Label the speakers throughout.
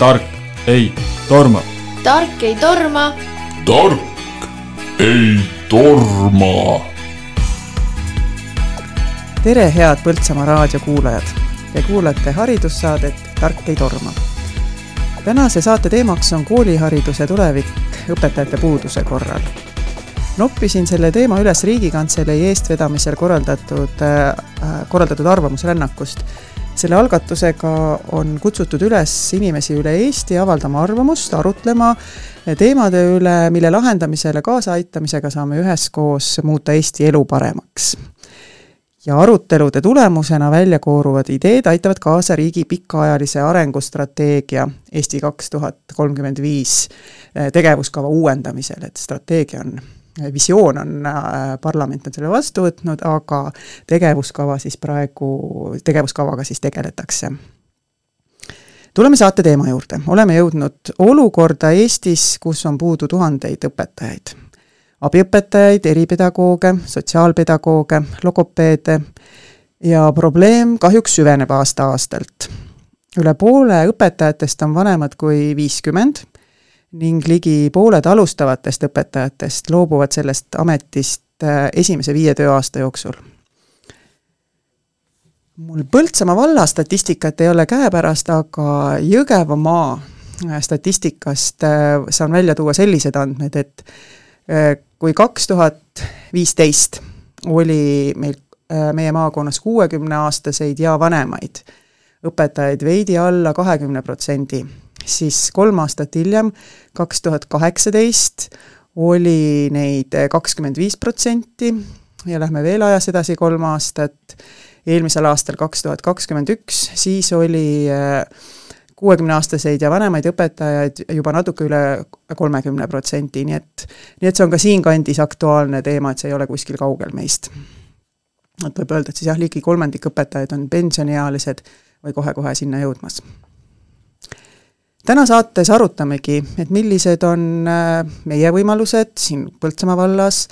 Speaker 1: tark ei torma.
Speaker 2: tark ei torma.
Speaker 3: tark ei torma.
Speaker 4: tere, head Põltsamaa raadio kuulajad. Te kuulate haridussaadet Tark ei torma. tänase saate teemaks on koolihariduse tulevik õpetajate puuduse korral. noppisin selle teema üles Riigikantselei eestvedamisel korraldatud äh,, korraldatud arvamusrännakust selle algatusega on kutsutud üles inimesi üle Eesti avaldama arvamust, arutlema teemade üle, mille lahendamisele kaasaaitamisega saame üheskoos muuta Eesti elu paremaks. ja arutelude tulemusena välja kooruvad ideed aitavad kaasa riigi pikaajalise arengustrateegia Eesti kaks tuhat kolmkümmend viis tegevuskava uuendamisel, et strateegia on visioon on, äh, parlament on selle vastu võtnud, aga tegevuskava siis praegu, tegevuskavaga siis tegeletakse. tuleme saate teema juurde, oleme jõudnud olukorda Eestis, kus on puudu tuhandeid õpetajaid. abiõpetajaid, eripedagooge, sotsiaalpedagooge, logopeede ja probleem kahjuks süveneb aasta-aastalt. üle poole õpetajatest on vanemad kui viiskümmend ning ligi pooled alustavatest õpetajatest loobuvad sellest ametist äh, esimese viie tööaasta jooksul. mul Põltsamaa valla statistikat ei ole käepärast, aga Jõgevamaa äh, statistikast äh, saan välja tuua sellised andmed, et kui kaks tuhat viisteist oli meil meie maakonnas kuuekümneaastaseid ja vanemaid õpetajaid veidi alla kahekümne protsendi siis kolm aastat hiljem, kaks tuhat kaheksateist, oli neid kakskümmend viis protsenti ja lähme veel ajas edasi kolm aastat, eelmisel aastal kaks tuhat kakskümmend üks, siis oli äh, kuuekümneaastaseid ja vanemaid õpetajaid juba natuke üle kolmekümne protsendi, nii et nii et see on ka siinkandis aktuaalne teema, et see ei ole kuskil kaugel meist. et võib öelda, et siis jah, ligi kolmandik õpetajaid on pensioniealised või kohe-kohe sinna jõudmas täna saates arutamegi, et millised on äh, meie võimalused siin Põltsamaa vallas,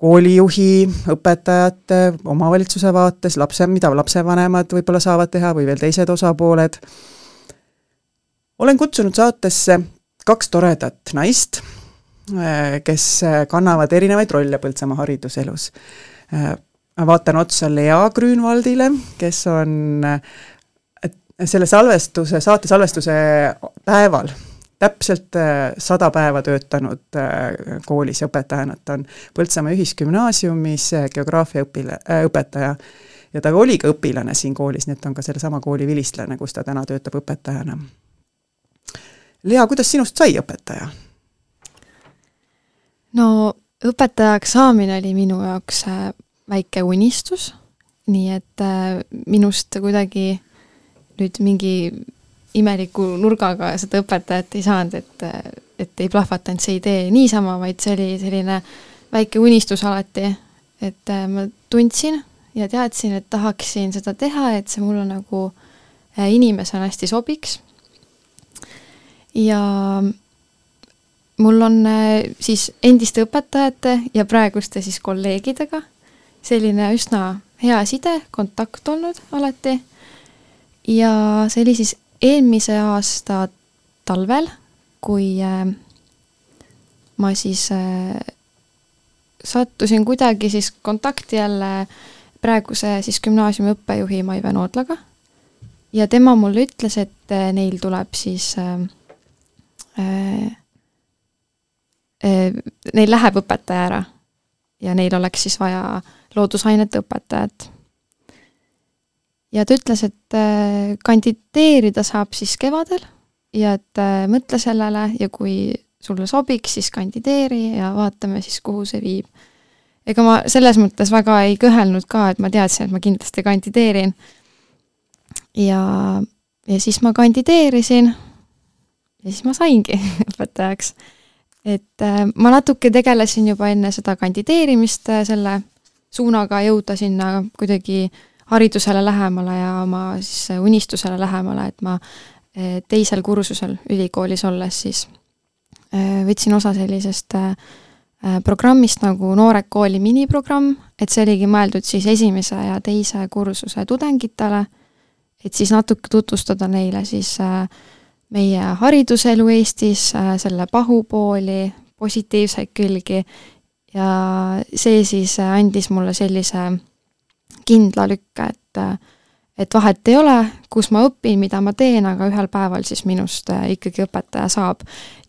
Speaker 4: koolijuhi, õpetajate, omavalitsuse vaates, lapse, mida lapsevanemad võib-olla saavad teha või veel teised osapooled. olen kutsunud saatesse kaks toredat naist, äh, kes äh, kannavad erinevaid rolle Põltsamaa hariduselus. vaatan otsa Lea Grünwaldile, kes on selle salvestuse, saate salvestuse päeval täpselt äh, sada päeva töötanud äh, koolis õpetajana, ta on Põltsamaa Ühisgümnaasiumis äh, geograafia õpile- äh,, õpetaja ja ta oli ka õpilane siin koolis, nii et ta on ka sellesama kooli vilistlane, kus ta täna töötab õpetajana. Lea, kuidas sinust sai õpetaja?
Speaker 2: no õpetajaks saamine oli minu jaoks väike unistus, nii et minust kuidagi nüüd mingi imeliku nurgaga seda õpetajat ei saanud, et, et ei plahvatanud see idee niisama, vaid see oli selline väike unistus alati, et äh, ma tundsin ja teadsin, et tahaksin seda teha, et see mulle nagu äh, inimesena hästi sobiks. ja mul on äh, siis endiste õpetajate ja praeguste siis kolleegidega selline üsna hea side, kontakt olnud alati ja see oli siis eelmise aasta talvel, kui äh, ma siis äh, sattusin kuidagi siis kontakti jälle praeguse siis gümnaasiumi õppejuhi Maive Noodlaga. Ja tema mulle ütles, et äh, neil tuleb siis äh, äh, neil läheb õpetaja ära ja neil oleks siis vaja loodusainete õpetajat ja ta ütles, et äh, kandideerida saab siis kevadel ja et äh, mõtle sellele ja kui sulle sobiks, siis kandideeri ja vaatame siis, kuhu see viib. ega ma selles mõttes väga ei kõhelnud ka, et ma teadsin, et ma kindlasti kandideerin. ja, ja siis ma kandideerisin ja siis ma saingi õpetajaks. et äh, ma natuke tegelesin juba enne seda kandideerimist selle suunaga jõuda sinna kuidagi äh, haridusele lähemale ja oma siis unistusele lähemale, et ma eh, teisel kursusel ülikoolis olles siis eh, võtsin osa sellisest programmist nagu Noored kooli miniprogramm, et see oligi mõeldud siis esimese ja teise kursuse tudengitele, et siis natuke tutvustada neile siis meie hariduselu Eestis, selle pahupooli, positiivseid külgi. Ja see siis andis mulle sellise kindla lükke, et et vahet ei ole, kus ma õpin, mida ma teen, aga ühel päeval siis minust ikkagi õpetaja saab.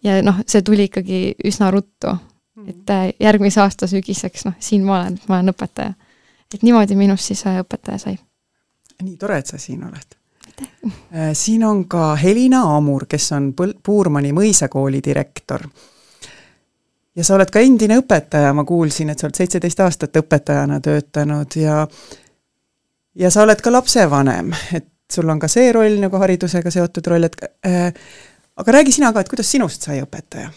Speaker 2: ja noh, see tuli ikkagi üsna ruttu, et järgmise aasta sügiseks, noh, siin ma olen, ma olen õpetaja. et niimoodi minust siis õpetaja sai.
Speaker 4: nii tore, et sa siin oled Äh, siin on ka Helina Amur, kes on Põl-, Puurmani mõisakooli direktor. Ja sa oled ka endine õpetaja, ma kuulsin, et sa oled seitseteist aastat õpetajana töötanud ja ja sa oled ka lapsevanem, et sul on ka see roll nagu haridusega seotud roll, et äh, aga räägi sina ka, et kuidas sinust sai õpetaja?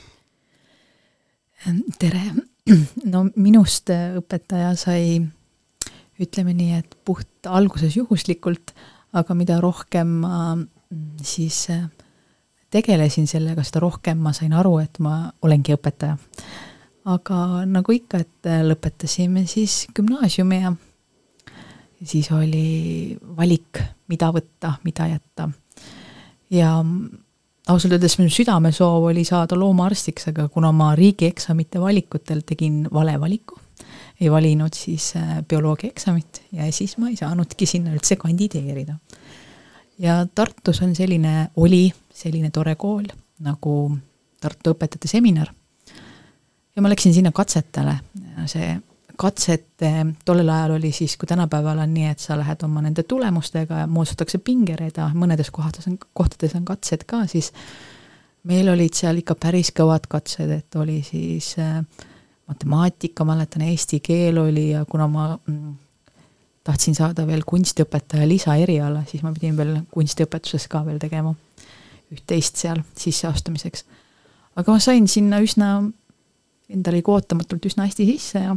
Speaker 5: tere, no minust õpetaja sai ütleme nii, et puht alguses juhuslikult äh, aga mida rohkem ma mm, siis äh, tegelesin sellega, seda rohkem ma sain aru, et ma olengi õpetaja. aga nagu ikka, et äh, lõpetasime siis gümnaasiumi ja siis oli valik, mida võtta, mida jätta. ja ausalt öeldes minu südamesoov oli saada loomaarstiks, aga kuna ma riigieksamite valikutel tegin vale valiku, ei valinud siis äh, bioloogiaeksamit ja siis ma ei saanudki sinna üldse kandideerida. Ja Tartus on selline, oli selline tore kool nagu Tartu Õpetajate Seminar. ja ma läksin sinna katsetele, see katsete tollel ajal oli siis, kui tänapäeval on nii, et sa lähed oma nende tulemustega moodustatakse pingerida, mõnedes kohtades on, kohtades on katsed ka, siis meil olid seal ikka päris kõvad katsed, et oli siis äh, matemaatika, mäletan, eesti keel oli ja kuna ma mm, tahtsin saada veel kunstiõpetaja lisaeriala, siis ma pidin veel kunstiõpetuses ka veel tegema üht-teist seal sisseastumiseks. aga ma sain sinna üsna, endale ootamatult üsna hästi sisse ja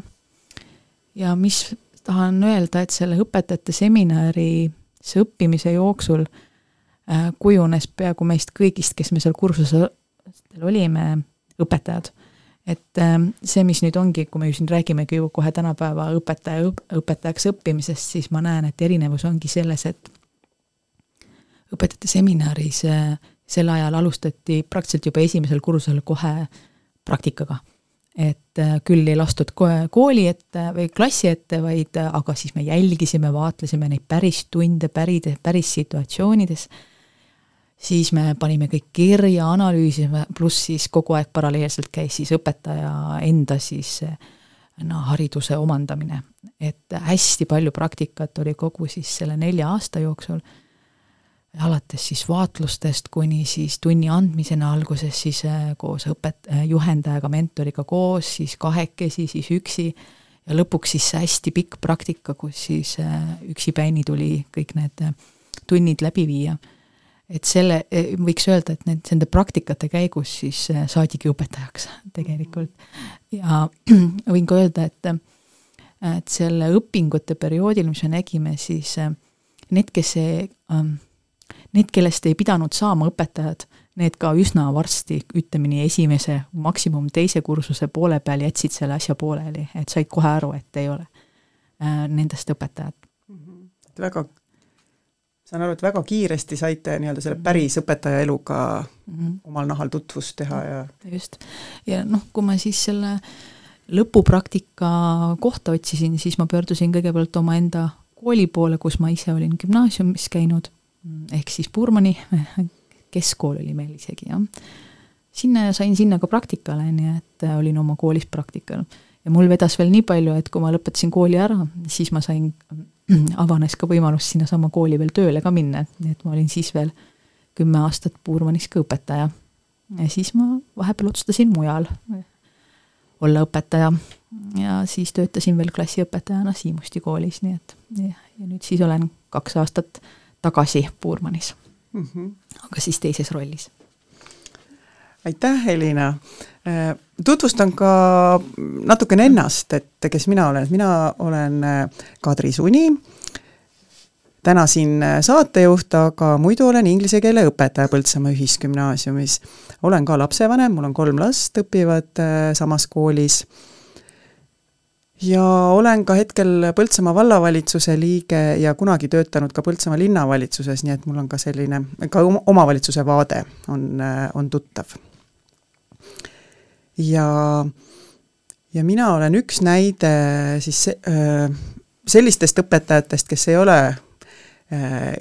Speaker 5: ja mis tahan öelda, et selle õpetajate seminari see õppimise jooksul äh, kujunes peaaegu meist kõigist, kes me seal kursusel olime, õpetajad et ähm, see, mis nüüd ongi, kui me ju siin räägimegi ju kohe tänapäeva õpetaja, õpetajaks õppimisest, siis ma näen, et erinevus ongi selles, et õpetajate seminaris äh, sel ajal alustati praktiliselt juba esimesel kursusel kohe praktikaga. et äh, küll ei lastud kooli ette või klassi ette, vaid äh, aga siis me jälgisime, vaatlesime neid päris tunde, päris, päris situatsioonides siis me panime kõik kirja, analüüsime, pluss siis kogu aeg paralleelselt käis siis õpetaja enda siis no hariduse omandamine. et hästi palju praktikat oli kogu siis selle nelja aasta jooksul, alates siis vaatlustest kuni siis tunni andmisena alguses siis äh, koos õpet-, äh, juhendajaga, mentoriga koos, siis kahekesi, siis üksi. Ja lõpuks siis see hästi pikk praktika, kus siis äh, üksipäini tuli kõik need tunnid läbi viia et selle, võiks öelda, et need, nende praktikate käigus siis e, saadigi õpetajaks tegelikult. ja võin ka öelda, et, et selle õpingute perioodil, mis me nägime, siis e, need, kes ei, need, kellest ei pidanud saama õpetajad, need ka üsna varsti, ütleme nii, esimese, maksimum teise kursuse poole peal jätsid selle asja pooleli, et said kohe aru, et ei ole nendest õpetajat.
Speaker 4: et väga saan aru, et väga kiiresti saite nii-öelda selle päris õpetaja eluga mm -hmm. omal nahal tutvust teha ja
Speaker 5: just. ja noh, kui ma siis selle lõpupraktika kohta otsisin, siis ma pöördusin kõigepealt omaenda kooli poole, kus ma ise olin gümnaasiumis käinud, ehk siis Puurmani keskkool oli meil isegi, jah. sinna, sain sinna ka praktikale, nii et olin oma koolis praktikal. ja mul vedas veel nii palju, et kui ma lõpetasin kooli ära, siis ma sain avanes ka võimalus sinnasama kooli veel tööle ka minna, et ma olin siis veel kümme aastat Puurmanis ka õpetaja. ja siis ma vahepeal otsustasin mujal olla õpetaja ja siis töötasin veel klassiõpetajana Siimusti koolis, nii et ja, ja nüüd siis olen kaks aastat tagasi Puurmanis mm. -hmm. aga siis teises rollis.
Speaker 4: Aitäh, Helina! Äh, tutvustan ka natukene ennast, et kes mina olen, mina olen äh, Kadri Suni, täna siin äh, saatejuht, aga muidu olen inglise keele õpetaja Põltsamaa Ühisgümnaasiumis. olen ka lapsevanem, mul on kolm last, õpivad samas koolis. ja olen ka hetkel Põltsamaa vallavalitsuse liige ja kunagi töötanud ka Põltsamaa linnavalitsuses, nii et mul on ka selline, ka omavalitsuse vaade on, on tuttav. Ja, ja mina olen üks näide siis sellistest õpetajatest, kes ei ole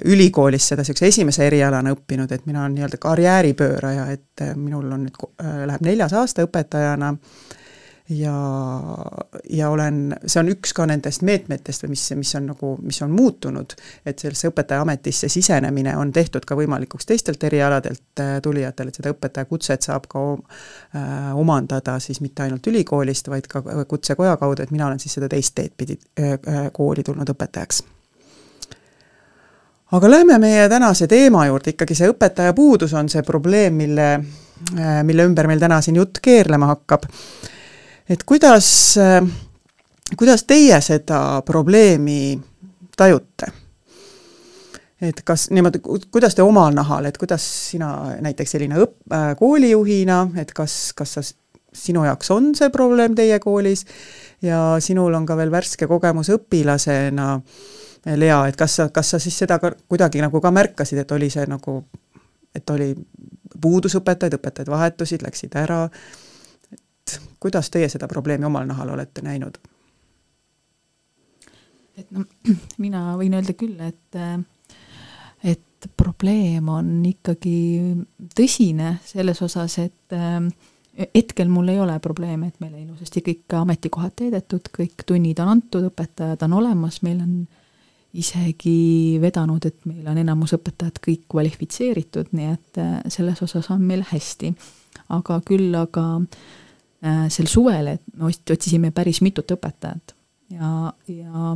Speaker 4: ülikoolis seda niisuguse esimese erialana õppinud, et mina olen nii-öelda karjääripööraja, et minul on nüüd, läheb neljas aasta õpetajana. äh, ja, ja olen, see on üks ka nendest meetmetest või mis, mis on nagu, mis on muutunud, et sellesse õpetajaametisse sisenemine on tehtud ka võimalikuks teistelt erialadelt äh, tulijatele, et seda õpetajakutset saab ka äh, omandada siis mitte ainult ülikoolist, vaid ka kutsekoja kaudu, et mina olen siis seda teist teed pidi äh, kooli tulnud õpetajaks. Aga lähme meie tänase teema juurde, ikkagi see õpetaja puudus on see probleem, mille, mille ümber meil täna siin jutt keerlema hakkab et kuidas, äh, kuidas teie seda probleemi tajute? et kas niimoodi, kuidas te omal nahal, et kuidas sina näiteks selline õpp- äh,, koolijuhina, et kas, kas sa, sinu jaoks on see probleem teie koolis ja sinul on ka veel värske kogemus õpilasena, Lea, et kas sa, kas sa siis seda ka kuidagi nagu ka märkasid, et oli see nagu, et oli puudus õpetajaid, õpetajad vahetusid, läksid ära, et kuidas teie seda probleemi omal nahal olete näinud?
Speaker 5: et no mina võin öelda küll, et et probleem on ikkagi tõsine selles osas, et hetkel mul ei ole probleeme, et meil ilusasti kõik ametikohad täidetud, kõik tunnid on antud, õpetajad on olemas, meil on isegi vedanud, et meil on enamus õpetajad kõik kvalifitseeritud, nii et selles osas on meil hästi. aga küll aga äh, Äh, sel suvel, et me otsisime päris mitut õpetajat. Ja, ja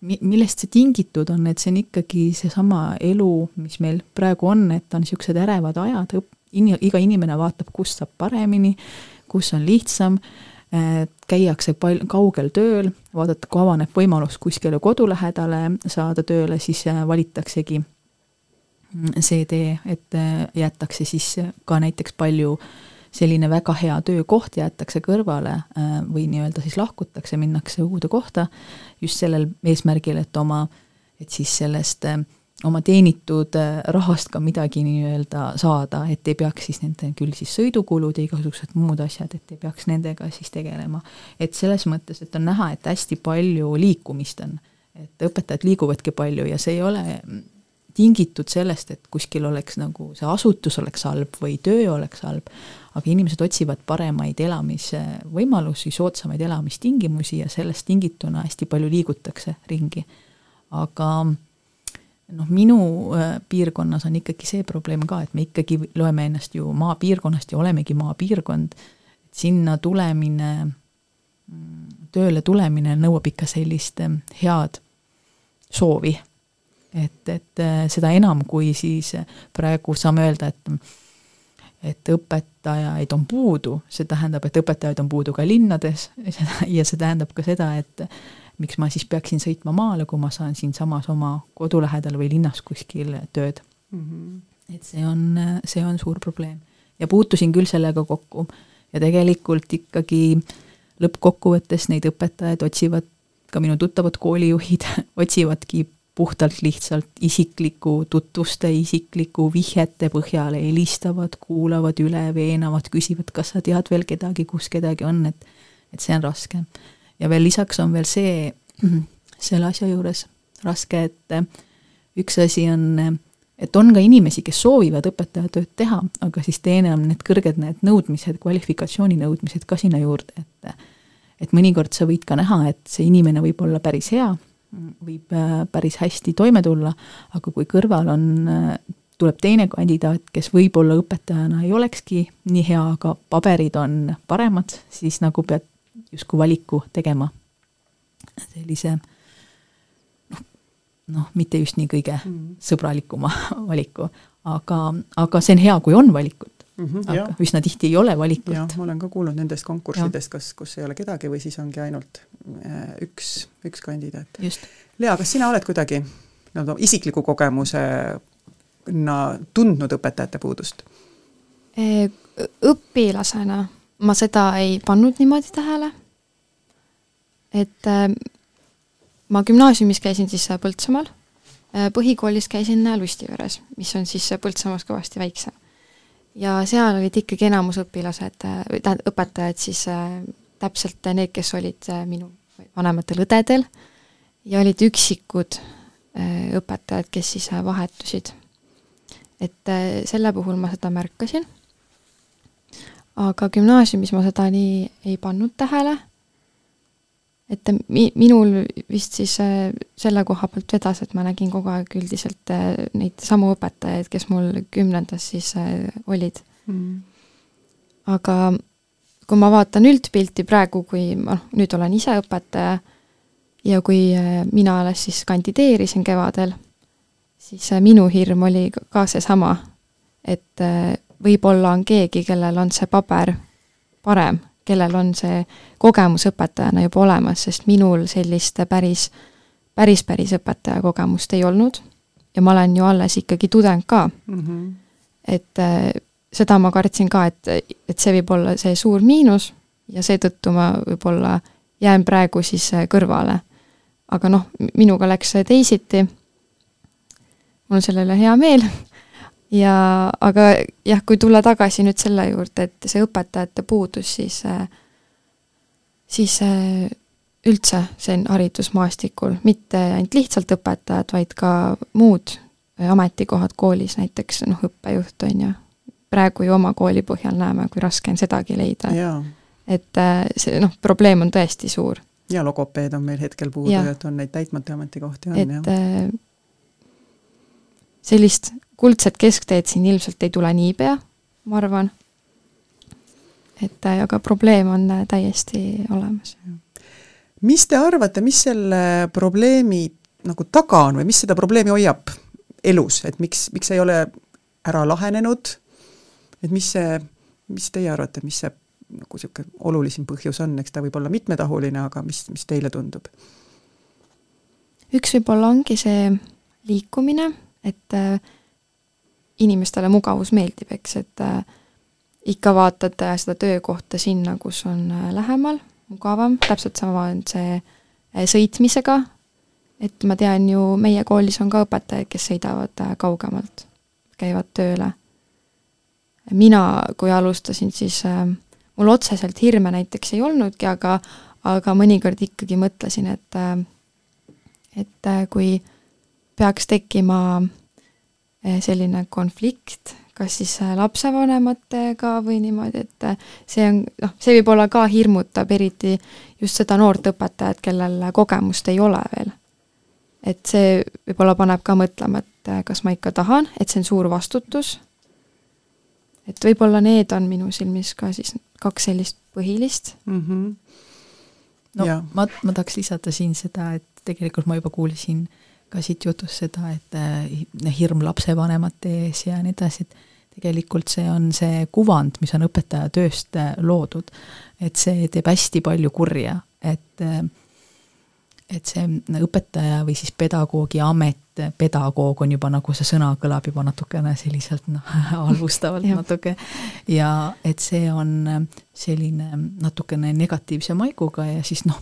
Speaker 5: mi-, millest see tingitud on, et see on ikkagi seesama elu, mis meil praegu on, et on niisugused ärevad ajad, õp-, in-, iga inimene vaatab, kust saab paremini, kus on lihtsam, käiakse pal-, kaugel tööl, vaadata, kui avaneb võimalus kuskile kodu lähedale saada tööle, siis äh, valitaksegi see tee, et äh, jäetakse siis ka näiteks palju äh, selline väga hea töökoht jäetakse kõrvale äh, või nii-öelda siis lahkutakse, minnakse uude kohta just sellel eesmärgil, et oma, et siis sellest äh, oma teenitud äh, rahast ka midagi nii-öelda saada, et ei peaks siis nende küll siis sõidukulud ja igasugused muud asjad, et ei peaks nendega siis tegelema. et selles mõttes, et on näha, et hästi palju liikumist on, et õpetajad liiguvadki palju ja see ei ole tingitud sellest, et kuskil oleks nagu see asutus oleks halb või töö oleks halb, aga inimesed otsivad paremaid elamisvõimalusi, soodsamaid elamistingimusi ja sellest tingituna hästi palju liigutakse ringi. aga noh, minu äh, piirkonnas on ikkagi see probleem ka, et me ikkagi loeme ennast ju maapiirkonnast ja olemegi maapiirkond, et sinna tulemine, mm, tööle tulemine nõuab ikka sellist äh, head soovi. et, et äh, seda enam, kui siis praegu saame öelda, et et õpetajaid on puudu, see tähendab, et õpetajaid on puudu ka linnades ja see tähendab ka seda, et miks ma siis peaksin sõitma maale, kui ma saan siinsamas oma kodu lähedal või linnas kuskil tööd mm. -hmm. et see on, see on suur probleem. ja puutusin küll sellega kokku ja tegelikult ikkagi lõppkokkuvõttes neid õpetajaid otsivad, ka minu tuttavad koolijuhid otsivadki puhtalt lihtsalt isikliku tutvuste, isikliku vihjete põhjal helistavad, kuulavad üle, veenavad, küsivad, kas sa tead veel kedagi, kus kedagi on, et et see on raske. ja veel lisaks on veel see, selle asja juures raske, et üks asi on, et on ka inimesi, kes soovivad õpetajatööd teha, aga siis teine on need kõrged need nõudmised, kvalifikatsiooninõudmised ka sinna juurde, et et mõnikord sa võid ka näha, et see inimene võib olla päris hea, võib äh, päris hästi toime tulla, aga kui kõrval on, äh, tuleb teine kandidaat, kes võib-olla õpetajana ei olekski nii hea, aga paberid on paremad, siis nagu pead justkui valiku tegema. sellise noh, noh, mitte just nii kõige mm. sõbralikuma valiku, aga, aga see on hea, kui on valikut mm. -hmm, aga jah. üsna tihti ei ole valikut.
Speaker 4: ma olen ka kuulnud nendest konkurssidest, kas, kus ei ole kedagi või siis ongi ainult äh, üks, üks kandidaat. Lea, kas sina oled kuidagi nii-öelda isikliku kogemusena tundnud õpetajate puudust?
Speaker 2: õpilasena ma seda ei pannud niimoodi tähele. et äh, ma gümnaasiumis käisin siis äh, Põltsamaal, põhikoolis käisin Lustiveres, mis on siis Põltsamaast kõvasti väiksem. Ja seal olid ikkagi enamus õpilased, tähendab, õpetajad siis täpselt need, kes olid minu vanematel õdedel. Ja olid üksikud õpetajad, kes siis vahetusid. et selle puhul ma seda märkasin. Aga gümnaasiumis ma seda nii ei pannud tähele, et mi-, minul vist siis äh, selle koha pealt vedas, et ma nägin kogu aeg üldiselt äh, neid samu õpetajaid, kes mul kümnendas siis äh, olid. Mm.. aga kui ma vaatan üldpilti praegu, kui ma noh, nüüd olen ise õpetaja ja kui mina alles siis kandideerisin kevadel, siis minu hirm oli ka seesama, et võib-olla on keegi, kellel on see paber parem, kellel on see kogemus õpetajana juba olemas, sest minul sellist päris, päris, päris õpetaja kogemust ei olnud ja ma olen ju alles ikkagi tudeng ka mm. -hmm. et äh, seda ma kartsin ka, et, et see võib olla see suur miinus ja seetõttu ma võib-olla jään praegu siis äh, kõrvale. aga noh, minuga läks teisiti, mul on selle üle hea meel ja aga jah, kui tulla tagasi nüüd selle juurde, et see õpetajate puudus, siis siis üldse siin haridusmaastikul, mitte ainult lihtsalt õpetajad, vaid ka muud ametikohad koolis, näiteks noh, õppejuht on ju, praegu ju oma kooli põhjal näeme, kui raske on sedagi leida. et see noh, probleem on tõesti suur.
Speaker 4: ja logopeed on meil hetkel puudu ja et on neid täitmata ametikohti on,
Speaker 2: jah. sellist kuldset keskteed siin ilmselt ei tule niipea, ma arvan. et äh, aga probleem on äh, täiesti olemas.
Speaker 4: mis te arvate, mis selle probleemi nagu taga on või mis seda probleemi hoiab elus, et miks, miks ei ole ära lahenenud, et mis see, mis teie arvate, mis see nagu niisugune olulisim põhjus on, eks ta võib olla mitmetahuline, aga mis, mis teile tundub?
Speaker 2: üks võib-olla ongi see liikumine, et äh, inimestele mugavus meeldib, eks, et äh, ikka vaatad äh, seda töökohta sinna, kus on äh, lähemal, mugavam, täpselt sama on see sõitmisega, et ma tean ju, meie koolis on ka õpetajaid, kes sõidavad kaugemalt, käivad tööle. mina, kui alustasin, siis mul otseselt hirme näiteks ei olnudki, aga aga mõnikord ikkagi mõtlesin, et et kui peaks tekkima selline konflikt, kas siis eh, lapsevanematega või niimoodi, et eh, see on, noh, see võib-olla ka hirmutab eriti just seda noort õpetajat, kellel kogemust ei ole veel. et see võib-olla paneb ka mõtlema, et kas ma ikka tahan, et see on suur vastutus, et võib-olla need on minu silmis ka siis kaks sellist põhilist mm. -hmm.
Speaker 5: no ja. ma, ma tahaks lisada siin seda, et tegelikult ma juba kuulsin äh, ka siit jutust seda, et äh, hirm lapsevanemate ees ja nii edasi, et tegelikult see on see kuvand, mis on õpetaja tööst äh, loodud. et see teeb hästi palju kurja, et äh, et see õpetaja või siis pedagoogi amet, pedagoog on juba nagu see sõna kõlab juba natukene selliselt noh, halvustavalt natuke. ja et see on selline natukene negatiivse maiguga ja siis noh,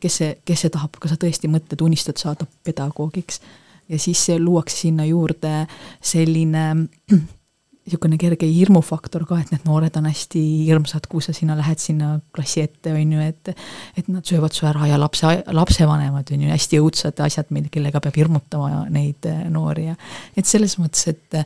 Speaker 5: kes see, kes see tahab, kas sa tõesti mõtled, unistad saada pedagoogiks. ja siis luuakse sinna juurde selline niisugune kerge hirmufaktor ka, et need noored on hästi hirmsad, kui sa sinna lähed sinna klassi ette, on ju, et et nad söövad su ära ja lapse, lapsevanemad on ju hästi õudsad asjad, kellega peab hirmutama neid eh, noori ja et selles mõttes, et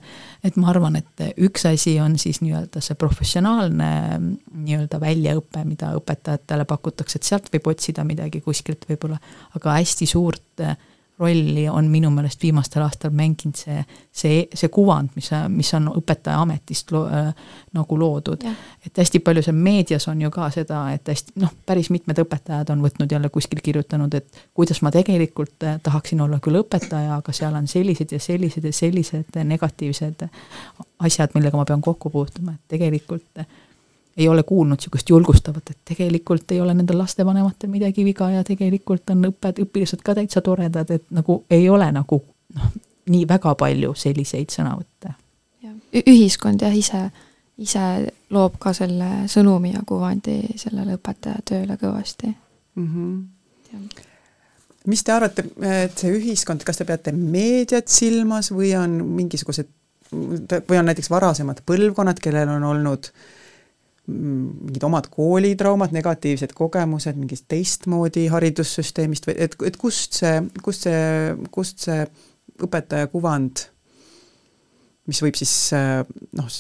Speaker 5: et ma arvan, et üks asi on siis nii-öelda see professionaalne nii-öelda väljaõpe, mida õpetajatele pakutakse, et sealt võib otsida midagi kuskilt võib-olla, aga hästi suurt äh, rolli on minu meelest viimastel aastal mänginud see, see, see kuvand, mis, mis on õpetaja ametist lo, äh, nagu loodud. et hästi palju seal meedias on ju ka seda, et hästi noh, päris mitmed õpetajad on võtnud jälle kuskil kirjutanud, et kuidas ma tegelikult äh, tahaksin olla küll õpetaja, aga seal on sellised ja sellised ja sellised negatiivsed asjad, millega ma pean kokku puutuma, et tegelikult äh, ei ole kuulnud niisugust julgustavat, et tegelikult ei ole nendel lastevanematel midagi viga ja tegelikult on õpped, õpilased ka täitsa toredad, et nagu ei ole nagu noh, nii väga palju selliseid sõnavõtte.
Speaker 2: ühiskond jah, ise, ise loob ka selle sõnumi ja kuvandi sellele õpetaja tööle kõvasti mm.
Speaker 4: -hmm. mis te arvate, et see ühiskond, kas te peate meediat silmas või on mingisugused, või on näiteks varasemad põlvkonnad, kellel on olnud mingid omad koolitraumad, negatiivsed kogemused mingist teistmoodi haridussüsteemist või et, et kust see, kust see, kust see õpetaja kuvand, mis võib siis noh,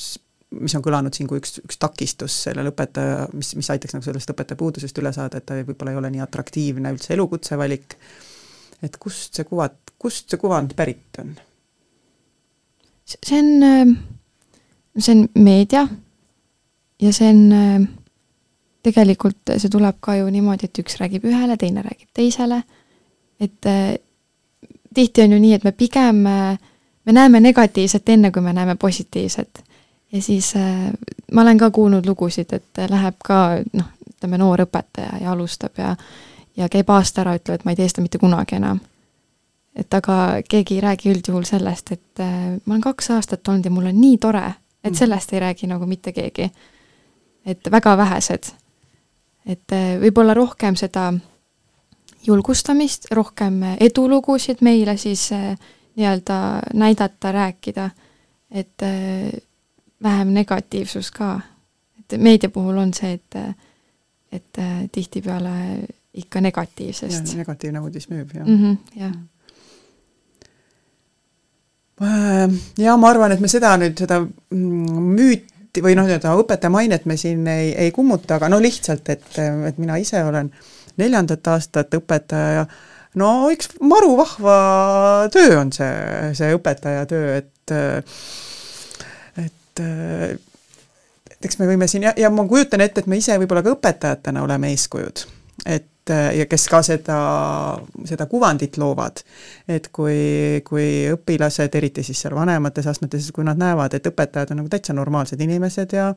Speaker 4: mis on kõlanud siin kui üks, üks takistus sellele õpetaja, mis, mis aitaks nagu sellest õpetaja puudusest üle saada, et ta võib-olla ei ole nii atraktiivne üldse elukutse valik, et kust see kuvat, kust see kuvand pärit on?
Speaker 2: see on, see on meedia ja see on, tegelikult see tuleb ka ju niimoodi, et üks räägib ühele, teine räägib teisele, et tihti on ju nii, et me pigem, me näeme negatiivset enne, kui me näeme positiivset ja siis äh, ma olen ka kuulnud lugusid, et läheb ka noh, ütleme noor õpetaja ja alustab ja ja käib aasta ära, ütleb, et ma ei tee seda mitte kunagi enam. et aga keegi ei räägi üldjuhul sellest, et äh, ma olen kaks aastat olnud ja mul on nii tore, et mm. sellest ei räägi nagu mitte keegi. Et väga vähesed. et äh, võib-olla rohkem seda julgustamist, rohkem edulugusid meile siis äh, nii-öelda näidata, rääkida, et äh, vähem negatiivsust ka. et meedia puhul on see, et, et tihtipeale ikka negatiivsest.
Speaker 4: negatiivne uudis müüb, jah
Speaker 2: mm. -hmm, jah
Speaker 4: ja ma arvan, et me seda nüüd, seda mm, müüti või noh, nii-öelda õpetaja mainet me siin ei, ei kummuta, aga no lihtsalt, et, et mina ise olen neljandat aastat õpetaja ja no üks maru vahva töö on see, see õpetaja töö, et et et eks me võime siin ja, ja ma kujutan ette, et me ise võib-olla ka õpetajatena oleme eeskujud. et ja kes ka seda, seda kuvandit loovad. et kui, kui õpilased, eriti siis seal vanemates astmetes, kui nad näevad, et õpetajad on nagu täitsa normaalsed inimesed ja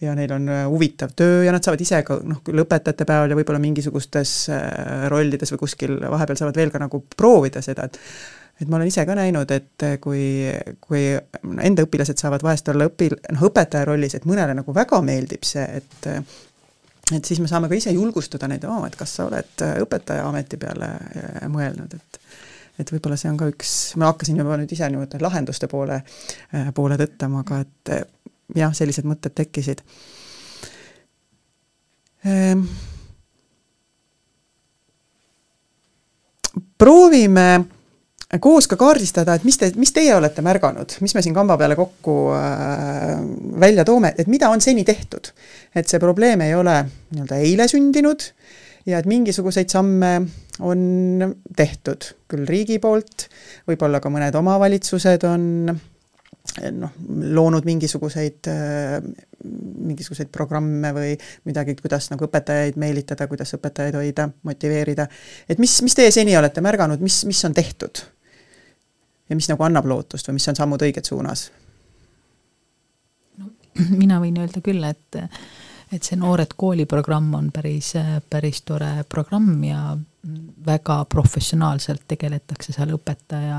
Speaker 4: ja neil on huvitav töö ja nad saavad ise ka noh, küll õpetajate päeval ja võib-olla mingisugustes äh, rollides või kuskil vahepeal saavad veel ka nagu proovida seda, et et ma olen ise ka näinud, et kui, kui enda õpilased saavad vahest olla õpil-, noh, õpetaja rollis, et mõnele nagu väga meeldib see, et et siis me saame ka ise julgustada neid, oo, et kas sa oled õpetaja ameti peale äh, mõelnud, et et võib-olla see on ka üks, ma hakkasin juba nüüd ise niimoodi lahenduste poole, äh, poole tõttama, aga et jah, sellised mõtted tekkisid. Ehm.. proovime koos ka kaardistada, et mis te, mis teie olete märganud, mis me siin kamba peale kokku äh, välja toome, et mida on seni tehtud. et see probleem ei ole nii-öelda eile sündinud ja et mingisuguseid samme on tehtud, küll riigi poolt, võib-olla ka mõned omavalitsused on noh, loonud mingisuguseid äh,, mingisuguseid programme või midagi, kuidas nagu õpetajaid meelitada, kuidas õpetajaid hoida, motiveerida. et mis, mis teie seni olete märganud, mis, mis on tehtud? Ja mis nagu annab lootust või mis on sammud õiges suunas?
Speaker 5: no mina võin öelda küll, et et see Noored kooli programm on päris, päris tore programm ja väga professionaalselt tegeletakse seal õpetaja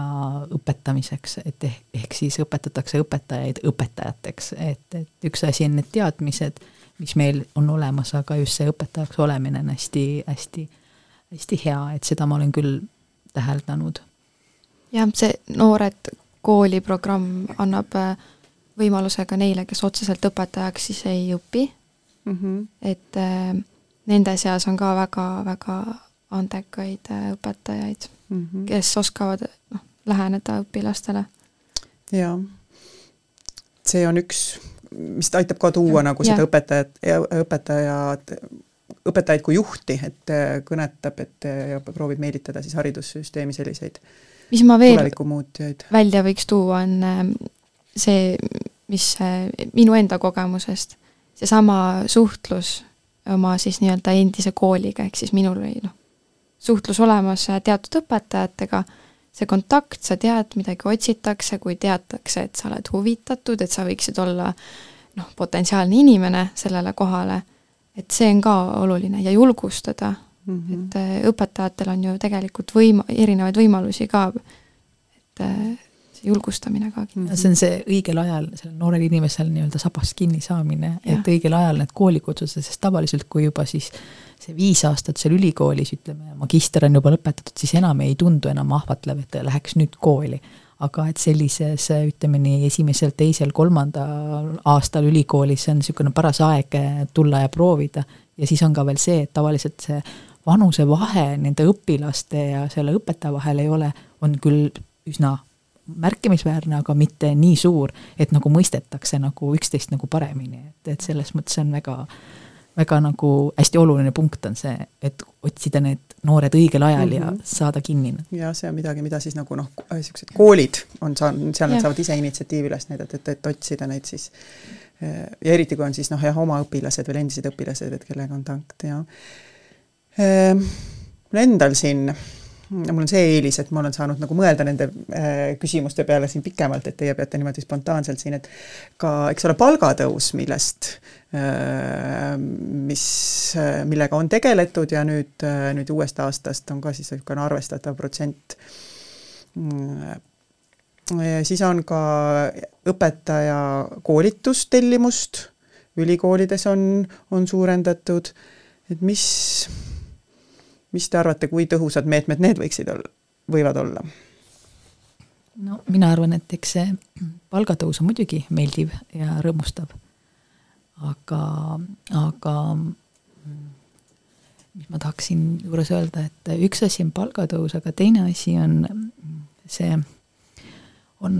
Speaker 5: õpetamiseks, et ehk, ehk siis õpetatakse õpetajaid õpetajateks, et, et üks asi on need teadmised, mis meil on olemas, aga just see õpetajaks olemine on hästi, hästi, hästi hea, et seda ma olen küll täheldanud
Speaker 2: jah, see Noored kooli programm annab äh, võimaluse ka neile, kes otseselt õpetajaks siis ei õpi mm. -hmm. et äh, nende seas on ka väga-väga andekaid äh, õpetajaid mm, -hmm. kes oskavad noh, läheneda õpilastele.
Speaker 4: jaa, see on üks, mis aitab ka tuua ja, nagu seda ja. õpetajat, õpetajad, õpetajaid kui juhti, et äh, kõnetab, et äh, ja proovib meelitada siis haridussüsteemi selliseid äh,
Speaker 2: mis ma veel välja võiks tuua, on ähm, see, mis äh, minu enda kogemusest, seesama suhtlus oma siis nii-öelda endise kooliga, ehk siis minul oli noh, suhtlus olemas äh, teatud õpetajatega, see kontakt, sa tead, midagi otsitakse, kui teatakse, et sa oled huvitatud, et sa võiksid olla noh, potentsiaalne inimene sellele kohale, et see on ka oluline. Ja julgustada mm. -hmm. et äh, õpetajatel on ju tegelikult võim-, erinevaid võimalusi ka, et äh, see julgustamine ka
Speaker 5: kindlasti. see on see õigel ajal, sellel noorel inimesel nii-öelda sabast kinni saamine, et õigel ajal need koolikutsused, sest tavaliselt kui juba siis see viis aastat seal ülikoolis, ütleme, magister on juba lõpetatud, siis enam ei tundu enam ahvatlev, et läheks nüüd kooli. aga et sellises, ütleme nii, esimesel, teisel, kolmandal aastal ülikoolis, see on niisugune paras aeg tulla ja proovida. ja siis on ka veel see, et tavaliselt see vanusevahe nende õpilaste ja selle õpetaja vahel ei ole, on küll üsna märkimisväärne, aga mitte nii suur, et nagu mõistetakse nagu üksteist nagu paremini, et, et selles mõttes on väga väga nagu hästi oluline punkt on see, et otsida need noored õigel ajal mm -hmm. ja mhm. saada kinni.
Speaker 4: jah, see on midagi, mida siis nagu noh, niisugused koolid on saanud, seal nad saavad ise initsiatiivi üles näidata, et, et otsida neid siis ja eriti, kui on siis noh, jah, oma õpilased veel endised õpilased, et kellega on kontakt ja mul endal siin mul on see eelis, et ma olen saanud nagu mõelda nende äh, küsimuste peale siin pikemalt, et teie peate niimoodi spontaanselt siin, et ka, eks ole, palgatõus, millest äh,, mis millega on tegeletud ja nüüd äh,, nüüd uuest aastast on ka siis niisugune arvestatav protsent mm,. siis on ka õpetaja koolitustellimust, ülikoolides on, on suurendatud, et mis mis te arvate, kui tõhusad meetmed need võiksid olla, võivad olla?
Speaker 5: no mina arvan, et eks see palgatõus on muidugi meeldiv ja rõõmustav. aga, aga mis ma tahaksin juures öelda, et üks asi on palgatõus, aga teine asi on see, on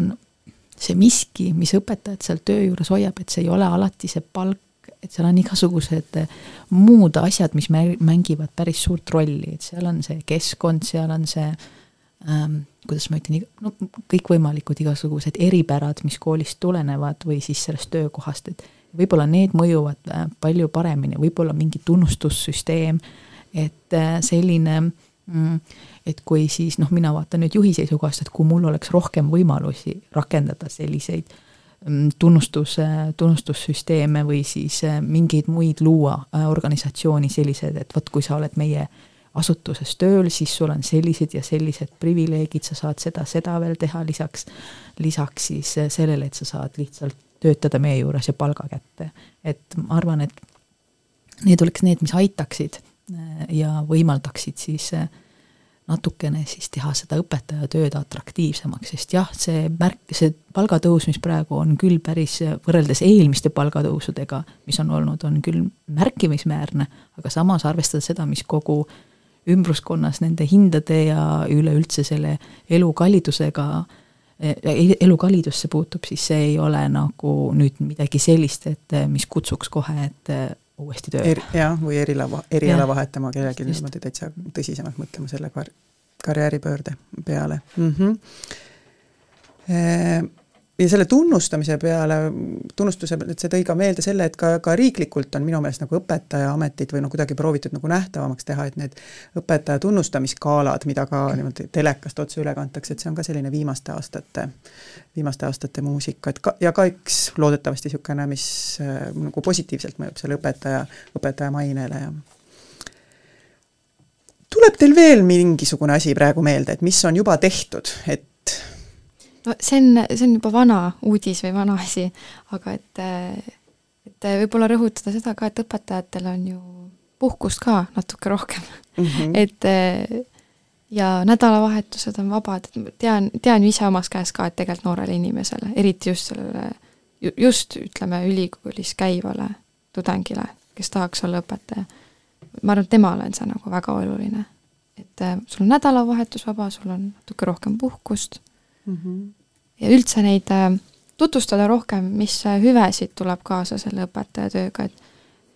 Speaker 5: see miski, mis õpetajat seal töö juures hoiab, et see ei ole alati see palk, et seal on igasugused muud asjad, mis mängivad päris suurt rolli, et seal on see keskkond, seal on see ähm, kuidas ma ütlen, no kõikvõimalikud igasugused eripärad, mis koolist tulenevad või siis sellest töökohast, et võib-olla need mõjuvad äh, palju paremini, võib-olla mingi tunnustussüsteem, et äh, selline mm, et kui siis noh, mina vaatan nüüd juhi seisukohast, et kui mul oleks rohkem võimalusi rakendada selliseid äh, Mm, tunnustus, tunnustussüsteeme või siis äh, mingeid muid luua äh, organisatsiooni sellised, et vot kui sa oled meie asutuses tööl, siis sul on sellised ja sellised privileegid, sa saad seda, seda veel teha lisaks, lisaks siis äh, sellele, et sa saad lihtsalt töötada meie juures ja palga kätte. et ma arvan, et need oleks need, mis aitaksid ja võimaldaksid siis äh, natukene siis teha seda õpetaja tööd atraktiivsemaks, sest jah, see märk, see palgatõus, mis praegu on küll päris, võrreldes eelmiste palgatõusudega, mis on olnud, on küll märkimisväärne, aga samas arvestades seda, mis kogu ümbruskonnas nende hindade ja üleüldse selle elukallidusega, e-, elukallidusse puutub, siis see ei ole nagu nüüd midagi sellist, et mis kutsuks kohe, et uuesti tööle
Speaker 4: er,. jah, või eriala, eriala vahetama kellelgi niimoodi täitsa tõsisemalt mõtlema selle kar-, karjääripöörde peale mm. -hmm. Ja selle tunnustamise peale, tunnustuse, et see tõi ka meelde selle, et ka, ka riiklikult on minu meelest nagu õpetajaametit või noh, kuidagi proovitud nagu nähtavamaks teha, et need õpetaja tunnustamisskaalad, mida ka niimoodi telekast otse üle kantakse, et see on ka selline viimaste aastate, viimaste aastate muusika, et ka, ja ka üks loodetavasti niisugune, mis äh, nagu positiivselt mõjub selle õpetaja, õpetaja mainele ja tuleb teil veel mingisugune asi praegu meelde, et mis on juba tehtud, et
Speaker 2: no see on, see on juba vana uudis või vana asi, aga et, et võib-olla rõhutada seda ka, et õpetajatel on ju puhkust ka natuke rohkem mm. -hmm. et ja nädalavahetused on vabad, et tean, tean ise omast käest ka, et tegelikult noorele inimesele, eriti just sellele, just ütleme, ülikoolis käivale tudengile, kes tahaks olla õpetaja, ma arvan, et temale on see nagu väga oluline. et sul on nädalavahetus vaba, sul on natuke rohkem puhkust mm, -hmm ja üldse neid äh, tutvustada rohkem, mis äh, hüvesid tuleb kaasa selle õpetaja tööga, et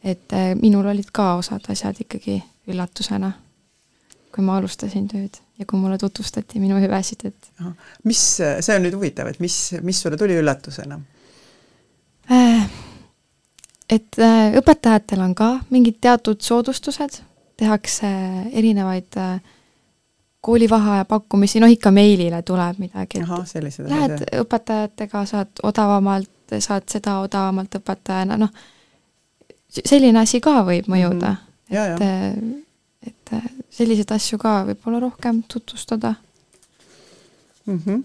Speaker 2: et äh, minul olid ka osad asjad ikkagi üllatusena, kui ma alustasin tööd ja kui mulle tutvustati minu hüvesid, et
Speaker 4: mis, see on nüüd huvitav, et mis, mis sulle tuli üllatusena?
Speaker 2: Et õpetajatel on ka mingid teatud soodustused, tehakse erinevaid äh, koolivaheaja pakkumisi, noh ikka meilile tuleb midagi. Lähed õpetajatega, saad odavamalt, saad seda odavamalt õpetajana, noh, selline asi ka võib mõjuda mm. -hmm. et, et selliseid asju ka võib-olla rohkem tutvustada
Speaker 4: mm. -hmm.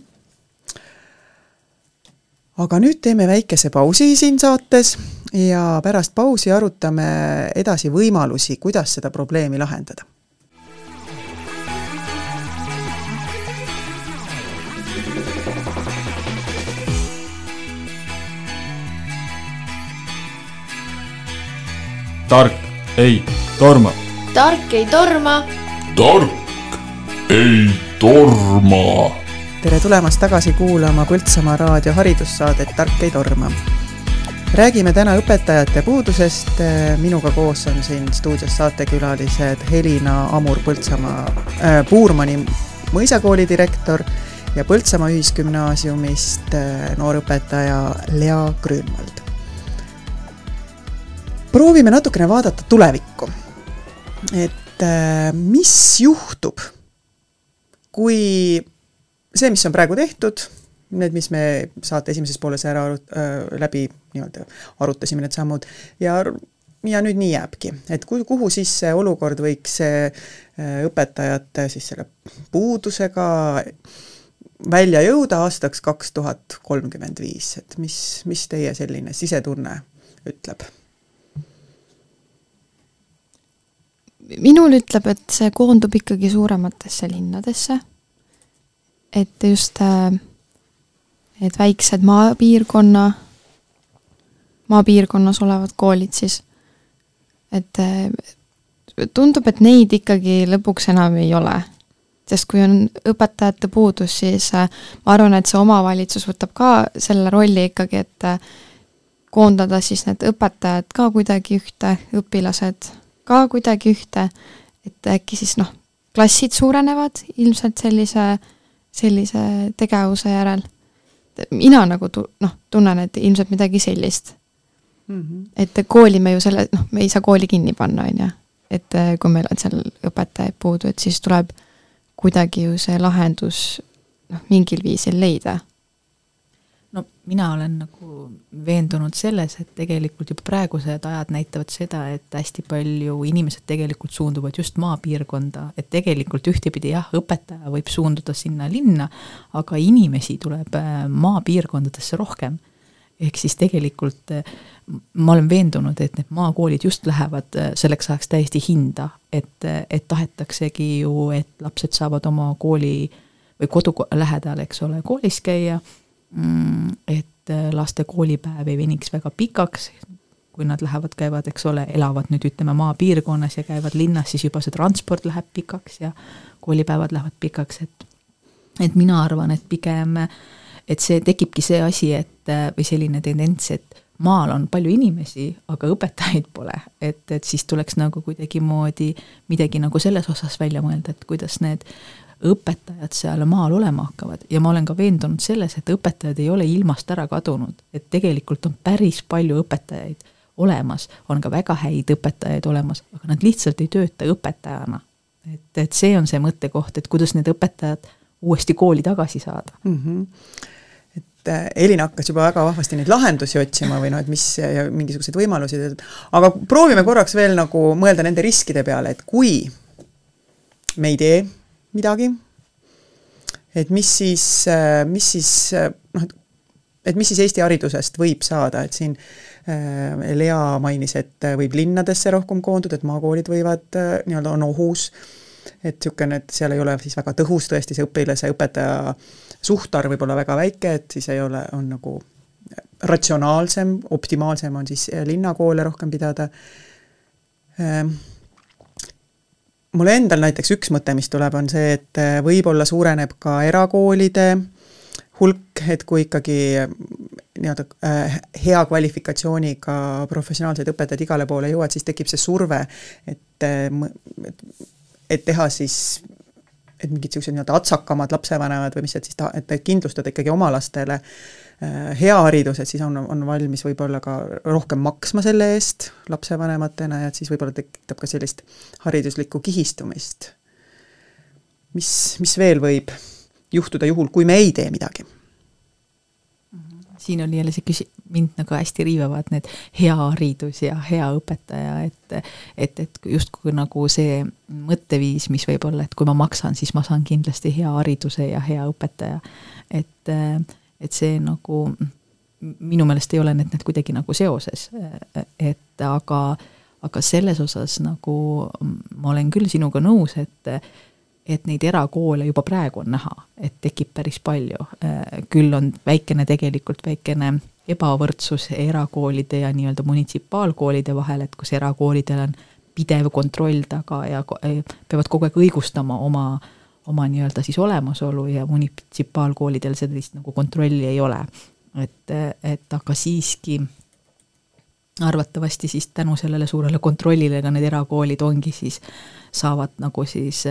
Speaker 4: aga nüüd teeme väikese pausi siin saates ja pärast pausi arutame edasi võimalusi, kuidas seda probleemi lahendada.
Speaker 1: Tark ei torma.
Speaker 6: tark ei torma.
Speaker 3: tark ei torma.
Speaker 4: tere tulemast tagasi kuulama Põltsamaa raadio haridussaadet Tark ei torma. räägime täna õpetajate puudusest, minuga koos on siin stuudios saatekülalised Helina Amur Põltsamaa äh,, Puurmani mõisakooli direktor ja Põltsamaa Ühisgümnaasiumist äh, noorõpetaja Lea Grünwald proovime natukene vaadata tulevikku. et äh, mis juhtub, kui see, mis on praegu tehtud, need, mis me saate esimeses pooles ära arut- äh,, läbi nii-öelda arutasime, need sammud, ja ja nüüd nii jääbki, et ku-, kuhu siis see olukord võiks äh, õpetajate siis selle puudusega välja jõuda aastaks kaks tuhat kolmkümmend viis, et mis, mis teie selline sisetunne ütleb?
Speaker 2: Minul ütleb, et see koondub ikkagi suurematesse linnadesse. et just need väiksed maapiirkonna, maapiirkonnas olevad koolid siis, et tundub, et neid ikkagi lõpuks enam ei ole. sest kui on õpetajate puudus, siis ma arvan, et see omavalitsus võtab ka selle rolli ikkagi, et koondada siis need õpetajad ka kuidagi ühte, õpilased ka kuidagi ühte, et äkki siis noh, klassid suurenevad ilmselt sellise, sellise tegevuse järel. mina nagu tu-, noh, tunnen, et ilmselt midagi sellist mm. -hmm. et kooli me ju selle, noh, me ei saa kooli kinni panna, on ju. et kui meil on seal õpetajaid puudu, et siis tuleb kuidagi ju see lahendus noh, mingil viisil leida
Speaker 5: no mina olen nagu veendunud selles, et tegelikult juba praegused ajad näitavad seda, et hästi palju inimesed tegelikult suunduvad just maapiirkonda, et tegelikult ühtepidi jah, õpetaja võib suunduda sinna linna, aga inimesi tuleb äh, maapiirkondadesse rohkem. ehk siis tegelikult äh, ma olen veendunud, et need maakoolid just lähevad äh, selleks ajaks täiesti hinda, et, et tahetaksegi ju, et lapsed saavad oma kooli või kodu lähedal, eks ole, koolis käia et äh, laste koolipäev ei veniks väga pikaks, kui nad lähevad, käivad, eks ole, elavad nüüd ütleme maapiirkonnas ja käivad linnas, siis juba see transport läheb pikaks ja koolipäevad lähevad pikaks, et et mina arvan, et pigem, et see tekibki see asi, et või selline tendents, et maal on palju inimesi, aga õpetajaid pole, et, et siis tuleks nagu kuidagimoodi midagi nagu selles osas välja mõelda, et kuidas need õpetajad seal maal olema hakkavad. Ja ma olen ka veendunud selles, et õpetajad ei ole ilmast ära kadunud, et tegelikult on päris palju õpetajaid olemas, on ka väga häid õpetajaid olemas, aga nad lihtsalt ei tööta õpetajana. et, et see on see mõttekoht, et kuidas need õpetajad uuesti kooli tagasi saada. Mm.
Speaker 4: -hmm äh, Elina hakkas juba väga vahvasti neid lahendusi otsima või noh, et mis ja mingisuguseid võimalusi, aga proovime korraks veel nagu mõelda nende riskide peale, et kui me ei tee midagi, et mis siis, mis siis noh, et mis siis Eesti haridusest võib saada, et siin äh, Lea mainis, et võib linnadesse rohkem koonduda, et maakoolid võivad äh, nii-öelda on ohus, et niisugune, et seal ei ole siis väga tõhus tõesti see õpilase, õpetaja suhtarv võib olla väga väike, et siis ei ole, on nagu ratsionaalsem, optimaalsem on siis linnakoole rohkem pidada mul endal näiteks üks mõte, mis tuleb, on see, et äh, võib-olla suureneb ka erakoolide hulk, et kui ikkagi äh, nii-öelda äh, hea kvalifikatsiooniga professionaalsed õpetajad igale poole jõuavad, siis tekib see surve, et, et, et teha siis et mingid niisugused nii-öelda atsakamad lapsevanemad või mis, et siis ta, et kindlustada ikkagi oma lastele äh, hea haridus, et siis on, on valmis võib-olla ka rohkem maksma selle eest lapsevanematena ja et siis võib-olla tekitab ka sellist hariduslikku kihistumist. mis, mis veel võib juhtuda juhul, kui me ei tee midagi?
Speaker 5: siin oli jälle see küsi-, mind nagu hästi riivavad need hea haridus ja hea õpetaja, et et, et justkui nagu see mõtteviis, mis võib olla, et kui ma maksan, siis ma saan kindlasti hea hariduse ja hea õpetaja. et äh, et see nagu minu meelest ei ole need, need kuidagi nagu seoses, et aga, aga selles osas nagu ma olen küll sinuga nõus, et et neid erakoole juba praegu on näha, et tekib päris palju. küll on väikene, tegelikult väikene ebavõrdsus erakoolide ja nii-öelda munitsipaalkoolide vahel, et kus erakoolidel on pidev kontroll taga ja peavad kogu aeg õigustama oma, oma nii-öelda siis olemasolu ja munitsipaalkoolidel sellist nagu kontrolli ei ole. Et, et aga siiski arvatavasti siis tänu sellele suurele kontrollile ka need erakoolid ongi siis, saavad nagu siis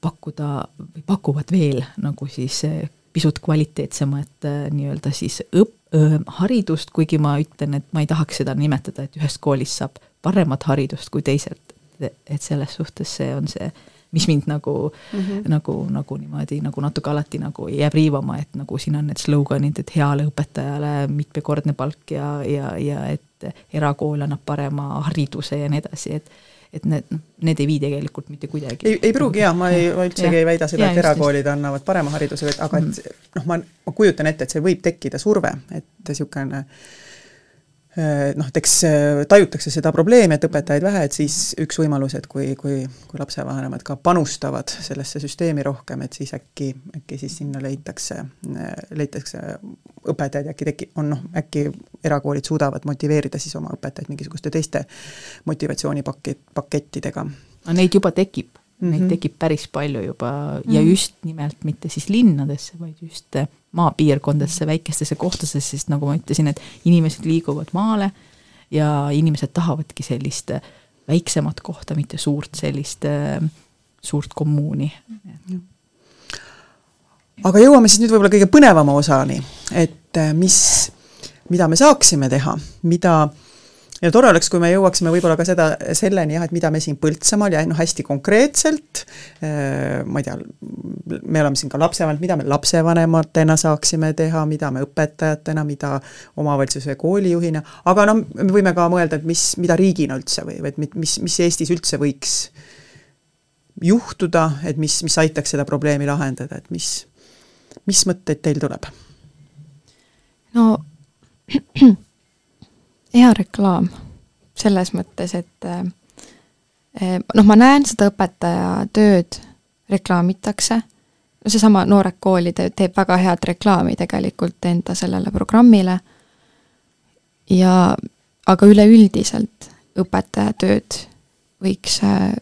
Speaker 5: pakkuda või pakuvad veel nagu siis pisut kvaliteetsemat nii-öelda siis õp-, haridust, kuigi ma ütlen, et ma ei tahaks seda nimetada, et ühest koolist saab paremat haridust kui teiselt, et selles suhtes see on see mis mind nagu mm, -hmm. nagu, nagu niimoodi nagu natuke alati nagu jääb riivama, et nagu siin on need sloganid, et heale õpetajale mitmekordne palk ja, ja, ja et erakool annab parema hariduse ja nii edasi, et et need, noh, need ei vii tegelikult mitte kuidagi.
Speaker 4: ei, ei pruugi jaa, ma ei, ma üldsegi ei väida seda, et erakoolid annavad parema hariduse, aga et mhm. noh, ma, ma kujutan ette, et see võib tekkida surve, et niisugune Äh, noh, et eks äh, tajutakse seda probleemi, et õpetajaid vähe, et siis üks võimalus, et kui, kui, kui lapsevanemad ka panustavad sellesse süsteemi rohkem, et siis äkki, äkki siis sinna leitakse, äh, leitakse õpetajaid, äkki teki-, on noh, äkki erakoolid suudavad motiveerida siis oma õpetajaid mingisuguste teiste motivatsioonipakett, pakettidega.
Speaker 5: Neid juba tekib mm, -hmm. neid mhm. tekib päris palju juba mm -hmm. ja just nimelt mitte siis linnadesse, vaid just maapiirkondadesse, väikestesse kohtadesse, sest nagu ma ütlesin, et inimesed liiguvad maale ja inimesed tahavadki sellist väiksemat kohta, mitte suurt sellist, suurt kommuuni.
Speaker 4: aga jõuame siis nüüd võib-olla kõige põnevama osani, et mis, mida me saaksime teha, mida ja tore oleks, kui me jõuaksime võib-olla ka seda, selleni jah, et mida me siin Põltsamaal ja noh, hästi konkreetselt, äh, ma ei tea, me oleme siin ka lapsevanemad, mida me lapsevanematena saaksime teha, mida me õpetajatena, mida omavalitsuse koolijuhina, aga noh, me võime ka mõelda, et mis, mida riigina üldse või, või et mis, mis Eestis üldse võiks juhtuda, et mis, mis aitaks seda probleemi lahendada, et mis, mis mõtteid teil tuleb?
Speaker 2: no hea reklaam. Selles mõttes, et eh, eh, noh, ma näen seda õpetaja tööd reklaamitakse, no seesama Noorek Kooli teeb väga head reklaami tegelikult enda sellele programmile. Ja aga üleüldiselt õpetaja tööd võiks eh,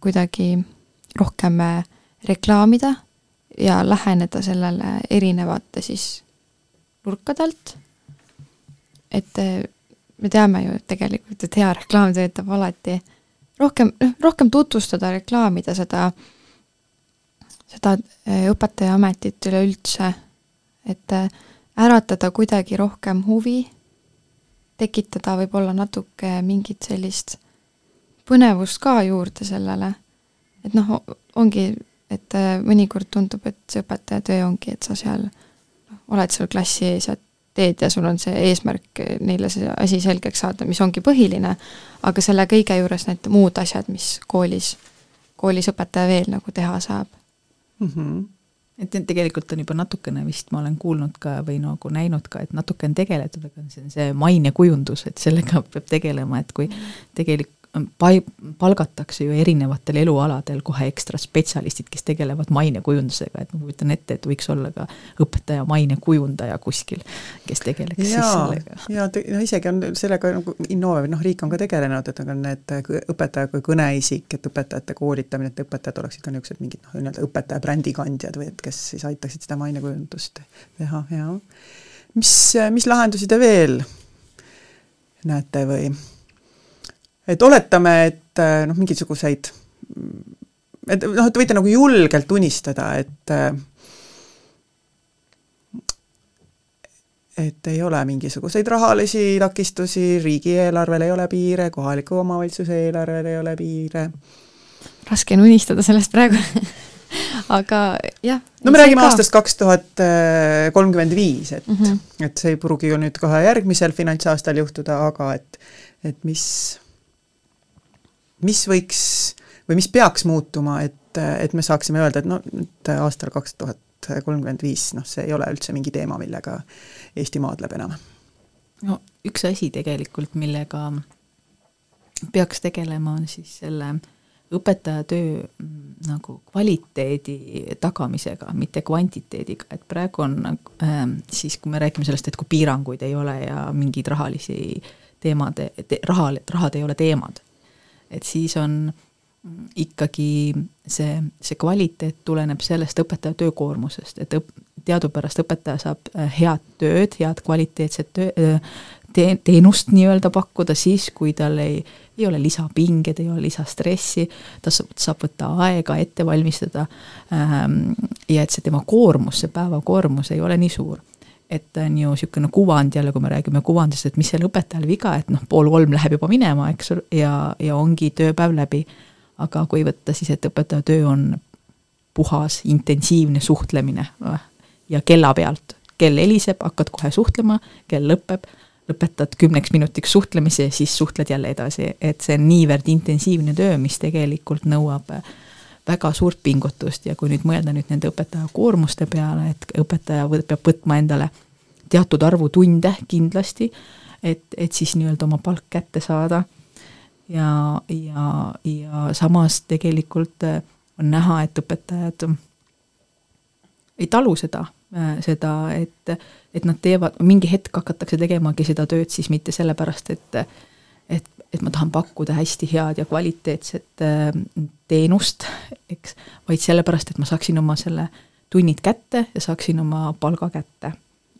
Speaker 2: kuidagi rohkem reklaamida ja läheneda sellele erinevate siis nurkadelt, et me teame ju tegelikult, et hea reklaam töötab alati. Rohkem, noh, rohkem tutvustada, reklaamida seda, seda eh, õpetajaametit üleüldse, et eh, äratada kuidagi rohkem huvi, tekitada võib-olla natuke mingit sellist põnevust ka juurde sellele, et noh, ongi, et eh, mõnikord tundub, et see õpetaja töö ongi, et sa seal noh, oled seal klassi ees ja teed ja sul on see eesmärk neile see asi selgeks saada, mis ongi põhiline, aga selle kõige juures need muud asjad, mis koolis, koolis õpetaja veel nagu teha saab
Speaker 5: mm. -hmm et tegelikult on juba natukene vist, ma olen kuulnud ka või nagu näinud ka, et natuke on tegeletud, aga see on see mainekujundus, et sellega peab tegelema, et kui tegelik, pai-, palgatakse ju erinevatel elualadel kohe ekstra spetsialistid, kes tegelevad mainekujundusega, et ma kujutan ette, et võiks olla ka õpetaja mainekujundaja kuskil, kes tegeleks ja, siis sellega.
Speaker 4: jaa, no isegi on sellega nagu Innove, noh riik on ka tegelenud, et on need õpetaja kui kõneisik, et õpetajate koolitamine, et õpetajad oleksid ka niisugused mingid noh, nii-öelda õpetaja brändikandjad või et kes siis aitaksid seda mainekujundust teha, jaa. mis, mis lahendusi te veel näete või et oletame, et äh, noh, mingisuguseid, et noh, te võite nagu julgelt unistada, et äh, et ei ole mingisuguseid rahalisi takistusi, riigieelarvel ei ole piire, kohaliku omavalitsuse eelarvel ei ole piire.
Speaker 2: raske on unistada sellest praegu aga jah.
Speaker 4: no me räägime ka. aastast kaks tuhat kolmkümmend viis, et mm, -hmm. et see ei pruugi ju nüüd kohe järgmisel finantsaastal juhtuda, aga et, et mis mis võiks või mis peaks muutuma, et, et me saaksime öelda, et no nüüd aastal kaks tuhat kolmkümmend viis, noh, see ei ole üldse mingi teema, millega Eesti maadleb enam.
Speaker 5: no üks asi tegelikult, millega peaks tegelema, on siis selle õpetaja töö mm, nagu kvaliteedi tagamisega, mitte kvantiteediga, et praegu on äh, siis, kui me räägime sellest, et kui piiranguid ei ole ja mingeid rahalisi teemade te,, raha, rahad ei ole teemad, et siis on mm, ikkagi see, see kvaliteet tuleneb sellest õpetaja töökoormusest, et õp-, teadupärast õpetaja saab äh, head tööd, head kvaliteetset töö, äh, te-, teenust nii-öelda pakkuda siis, kui tal ei, ei ole lisapinged, ei ole lisastressi, ta saab võtta aega ette valmistada ähm, ja et see tema koormus, see päevakoormus ei ole nii suur. Et on ju niisugune kuvand jälle, kui me räägime kuvandist, et mis seal õpetajal viga, et noh, pool kolm läheb juba minema, eks ole, ja, ja ongi tööpäev läbi. aga kui võtta siis, et õpetaja töö on puhas intensiivne suhtlemine ja kella pealt, kell heliseb, hakkad kohe suhtlema, kell lõpeb lõpetad kümneks minutiks suhtlemise siis suhtled jälle edasi, et see on niivõrd intensiivne töö, mis tegelikult nõuab väga suurt pingutust ja kui nüüd mõelda nüüd nende õpetaja koormuste peale, et õpetaja peab võtma endale teatud arvu tunde kindlasti, et, et siis nii-öelda oma palk kätte saada. ja, ja, ja samas tegelikult on näha, et õpetajad ei talu seda, seda, et et nad teevad, mingi hetk hakatakse tegemagi seda tööd siis mitte sellepärast, et et, ma tahan pakkuda hästi head ja kvaliteetset äh, teenust, eks, vaid sellepärast, et ma saaksin oma selle tunnid kätte ja saaksin oma palga kätte.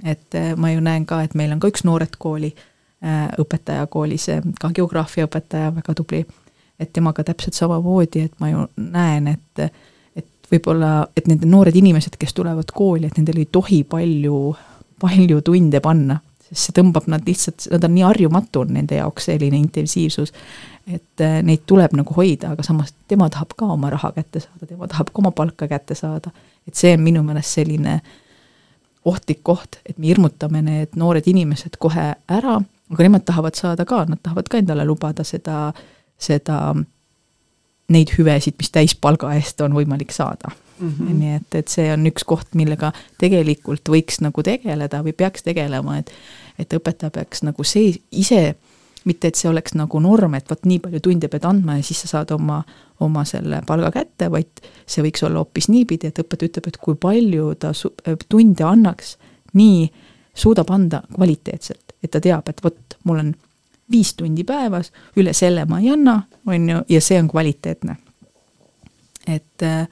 Speaker 5: et äh, ma ju näen ka, et meil on ka üks Noored Kooli äh, õpetaja koolis, ka geograafiaõpetaja, väga tubli, et temaga täpselt samamoodi, et ma ju näen, et et võib-olla, et need noored inimesed, kes tulevad kooli, et nendel ei tohi palju palju tunde panna, sest see tõmbab nad lihtsalt, nad on nii harjumatu nende jaoks, selline intensiivsus, et äh, neid tuleb nagu hoida, aga samas tema tahab ka oma raha kätte saada, tema tahab ka oma palka kätte saada. et see on minu meelest selline ohtlik koht, et me hirmutame need noored inimesed kohe ära, aga nemad tahavad saada ka, nad tahavad ka endale lubada seda, seda, neid hüvesid, mis täispalga eest on võimalik saada mm. -hmm. nii et, et see on üks koht, millega tegelikult võiks nagu tegeleda või peaks tegelema, et et õpetaja peaks nagu see ise, mitte et see oleks nagu norm, et vot nii palju tunde pead andma ja siis sa saad oma, oma selle palga kätte, vaid see võiks olla hoopis niipidi, et õpetaja ütleb, et kui palju ta su-, tunde annaks, nii suudab anda kvaliteetselt, et ta teab, et vot, mul on viis tundi päevas, üle selle ma ei anna, on ju, ja see on kvaliteetne. et äh,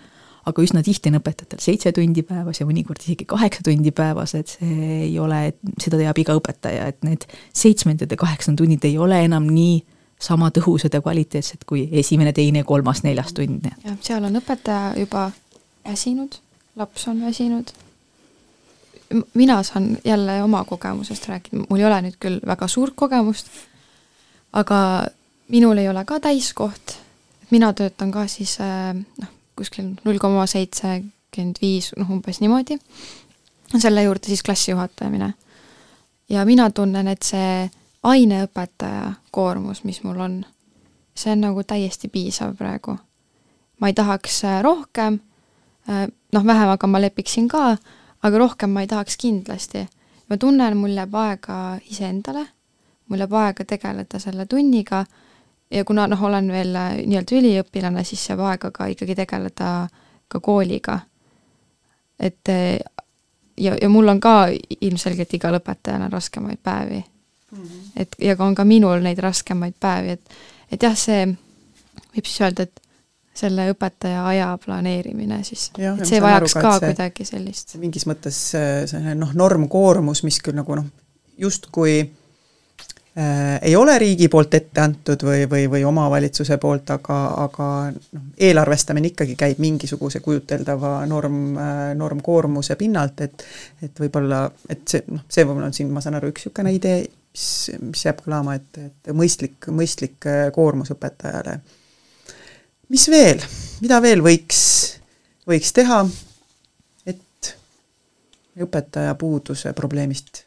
Speaker 5: aga üsna tihti on õpetajatel seitse tundi päevas ja mõnikord isegi kaheksa tundi päevas, et see ei ole, seda teab iga õpetaja, et need seitsmendad ja kaheksandad tunnid ei ole enam nii sama tõhusad ja kvaliteetsed kui esimene, teine, kolmas, neljas tund.
Speaker 2: jah, seal on õpetaja juba väsinud, laps on väsinud, mina saan jälle oma kogemusest rääkida, mul ei ole nüüd küll väga suurt kogemust, aga minul ei ole ka täiskoht, mina töötan ka siis noh, kuskil null koma seitsekümmend viis, noh umbes niimoodi, selle juurde siis klassijuhatamine. ja mina tunnen, et see aineõpetaja koormus, mis mul on, see on nagu täiesti piisav praegu. ma ei tahaks äh, rohkem, äh, noh, vähem, aga ma lepiksin ka, aga rohkem ma ei tahaks kindlasti. ma tunnen, mul jääb aega iseendale, mul jääb aega tegeleda selle tunniga ja kuna noh, olen veel äh, nii-öelda üliõpilane, siis saab aega ka ikkagi tegeleda ka kooliga. et äh, ja, ja mul on ka ilmselgelt igal õpetajal on raskemaid päevi mm. -hmm. et ja ka on ka minul neid raskemaid päevi, et et jah, see võib siis öelda, et selle õpetaja aja planeerimine siis, et see vajaks ka see, kuidagi sellist.
Speaker 4: mingis mõttes äh, selline noh, normkoormus, mis küll nagu noh, justkui ei ole riigi poolt ette antud või, või, või omavalitsuse poolt, aga, aga noh, eelarvestamine ikkagi käib mingisuguse kujuteldava norm äh,, normkoormuse pinnalt, et et võib-olla, et see, noh, see võib-olla on siin, ma saan aru, üks niisugune idee, mis, mis jääb kõlama, et, et mõistlik, mõistlik äh, koormus õpetajale. mis veel, mida veel võiks, võiks teha, et õpetaja puuduse probleemist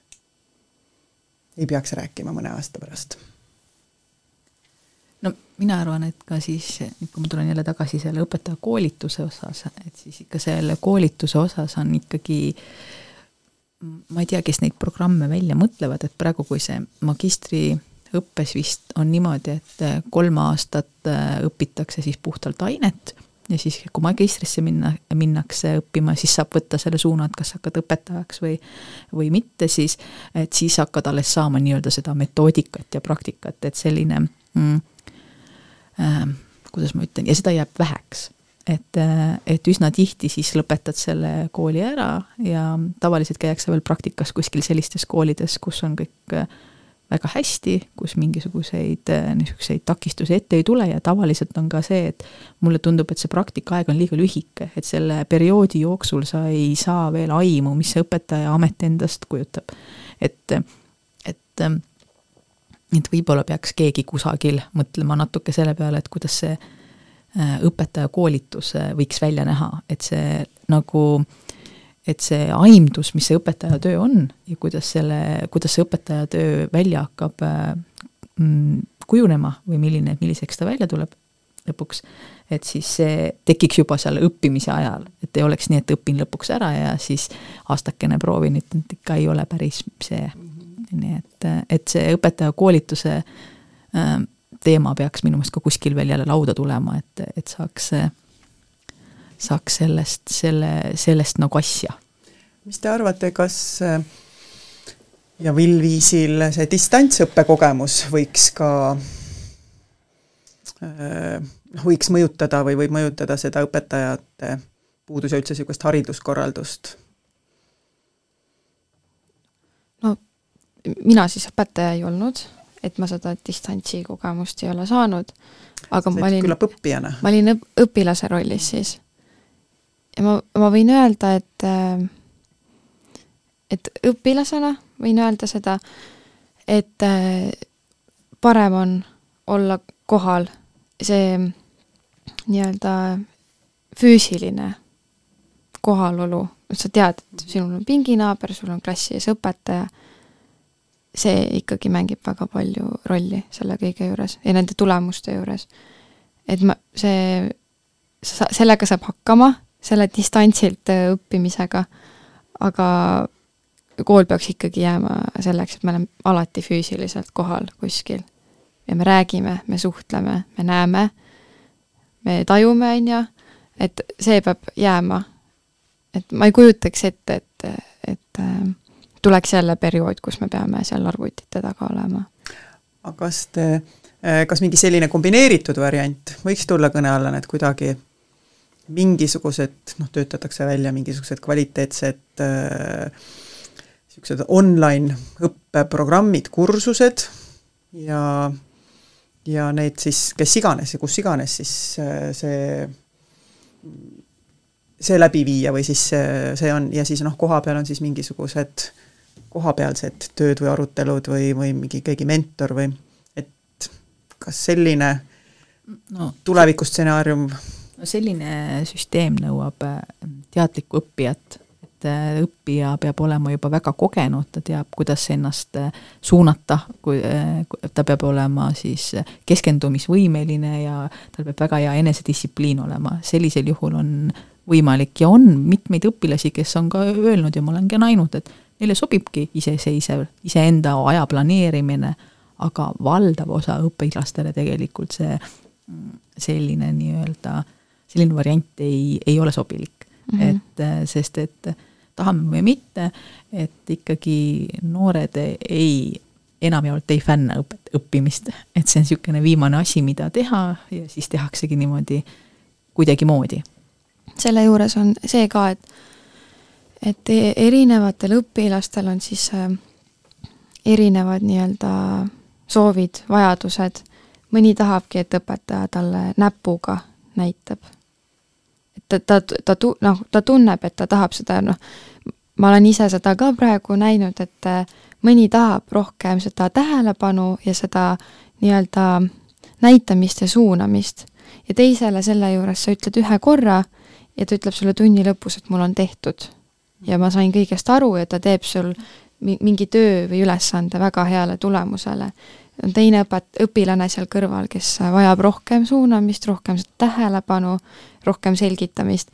Speaker 4: ei peaks rääkima mõne aasta pärast?
Speaker 5: no mina arvan, et ka siis, kui ma tulen jälle tagasi selle õpetaja koolituse osas, et siis ikka selle koolituse osas on ikkagi ma ei tea, kes neid programme välja mõtlevad, et praegu, kui see magistriõppes vist on niimoodi, et kolm aastat äh, õpitakse siis puhtalt ainet ja siis, kui magistrisse minna, minnakse õppima, siis saab võtta selle suuna, et kas hakkad õpetajaks või, või mitte, siis, et siis hakkad alles saama nii-öelda seda metoodikat ja praktikat, et selline mm, äh, kuidas ma ütlen, ja seda jääb väheks. Et, äh, et üsna tihti siis lõpetad selle kooli ära ja tavaliselt käiakse veel praktikas kuskil sellistes koolides, kus on kõik äh, väga hästi, kus mingisuguseid äh, niisuguseid takistusi ette ei tule ja tavaliselt on ka see, et mulle tundub, et see praktikaaeg on liiga lühike, et selle perioodi jooksul sa ei saa veel aimu, mis see õpetaja amet endast kujutab. et, et, et võib-olla peaks keegi kusagil mõtlema natuke selle peale, et kuidas see äh, õpetajakoolitus äh, võiks välja näha, et see nagu äh, et see aimdus, mis see õpetaja töö on ja kuidas selle, kuidas see õpetaja töö välja hakkab äh, mm, kujunema või milline, milliseks ta välja tuleb lõpuks, et siis see tekiks juba seal õppimise ajal, et ei oleks nii, et õpin lõpuks ära ja siis aastakene proovin, et ikka ei ole päris see. Nii et, et see õpetaja koolituse äh, teema peaks minu meelest ka kuskil veel jälle lauda tulema, et, et saaks saaks sellest, selle, sellest nagu asja.
Speaker 4: mis te arvate, kas äh, ja mil viisil see distantsõppe kogemus võiks ka noh, võiks mõjutada või võib mõjutada seda õpetajate puudus ja üldse niisugust hariduskorraldust?
Speaker 2: no mina siis õpetaja ei olnud, et ma seda distantsi kogemust ei ole saanud, aga
Speaker 4: Said
Speaker 2: ma olin ma olin õp-, õpilase rollis siis ja ma, ma võin öelda, et äh, et õpilasena võin öelda seda, et äh, parem on olla kohal see nii-öelda füüsiline kohalolu, sa tead, et sinul on pinginaaber, sul on klassi ees õpetaja, see ikkagi mängib väga palju rolli selle kõige juures ja nende tulemuste juures. et ma, see, sellega saab hakkama selle distantsilt äh, õppimisega, aga kool peaks ikkagi jääma selleks, et me oleme alati füüsiliselt kohal kuskil. ja me räägime, me suhtleme, me näeme, me tajume, on ju, et see peab jääma. et ma ei kujutaks ette, et, et äh, tuleks jälle periood, kus me peame seal arvutite taga olema.
Speaker 4: aga kas te, äh, kas mingi selline kombineeritud variant võiks tulla kõne alla, need kuidagi mingisugused, noh, töötatakse välja mingisugused kvaliteetsed niisugused äh, online õppeprogrammid, kursused ja ja need siis, kes iganes ja kus iganes siis äh, see, see läbi viia või siis see, see on, ja siis noh, kohapeal on siis mingisugused kohapealsed tööd või arutelud või, või mingi keegi mentor või et kas selline no, tulevikustsenaarium
Speaker 5: no selline süsteem nõuab äh, teadlikku õppijat, et äh, õppija peab olema juba väga kogenud, ta teab, kuidas ennast äh, suunata, kui ta peab olema siis keskendumisvõimeline ja tal peab väga hea enesedistsipliin olema, sellisel juhul on võimalik ja on mitmeid õpilasi, kes on ka öelnud ja ma olen ka näinud, et neile sobibki iseseisev, iseenda aja planeerimine, aga valdav osa õpilastele tegelikult see mm, selline nii-öelda äh, selline variant ei, ei ole sobilik mm. -hmm. et äh, sest, et tahame või mitte, et ikkagi noored ei, enamjaolt ei fänna õpet, õppimist, et see on niisugune viimane asi, mida teha ja siis tehaksegi niimoodi kuidagimoodi.
Speaker 2: selle juures on see ka, et et e-, erinevatel õpilastel on siis äh, erinevad nii-öelda soovid, vajadused, mõni tahabki, et õpetaja talle näpuga näitab ta, ta, ta tu-, noh, ta tunneb, et ta tahab seda, noh, ma olen ise seda ka praegu näinud, et äh, mõni tahab rohkem seda tähelepanu ja seda nii-öelda näitamist ja suunamist. ja teisele selle juures sa ütled ühe korra ja ta ütleb sulle tunni lõpus, et mul on tehtud. ja ma sain kõigest aru ja ta teeb sul mingi töö või ülesande väga heale tulemusele. On teine õpet-, õpilane seal kõrval, kes vajab rohkem suunamist, rohkem tähelepanu, rohkem selgitamist,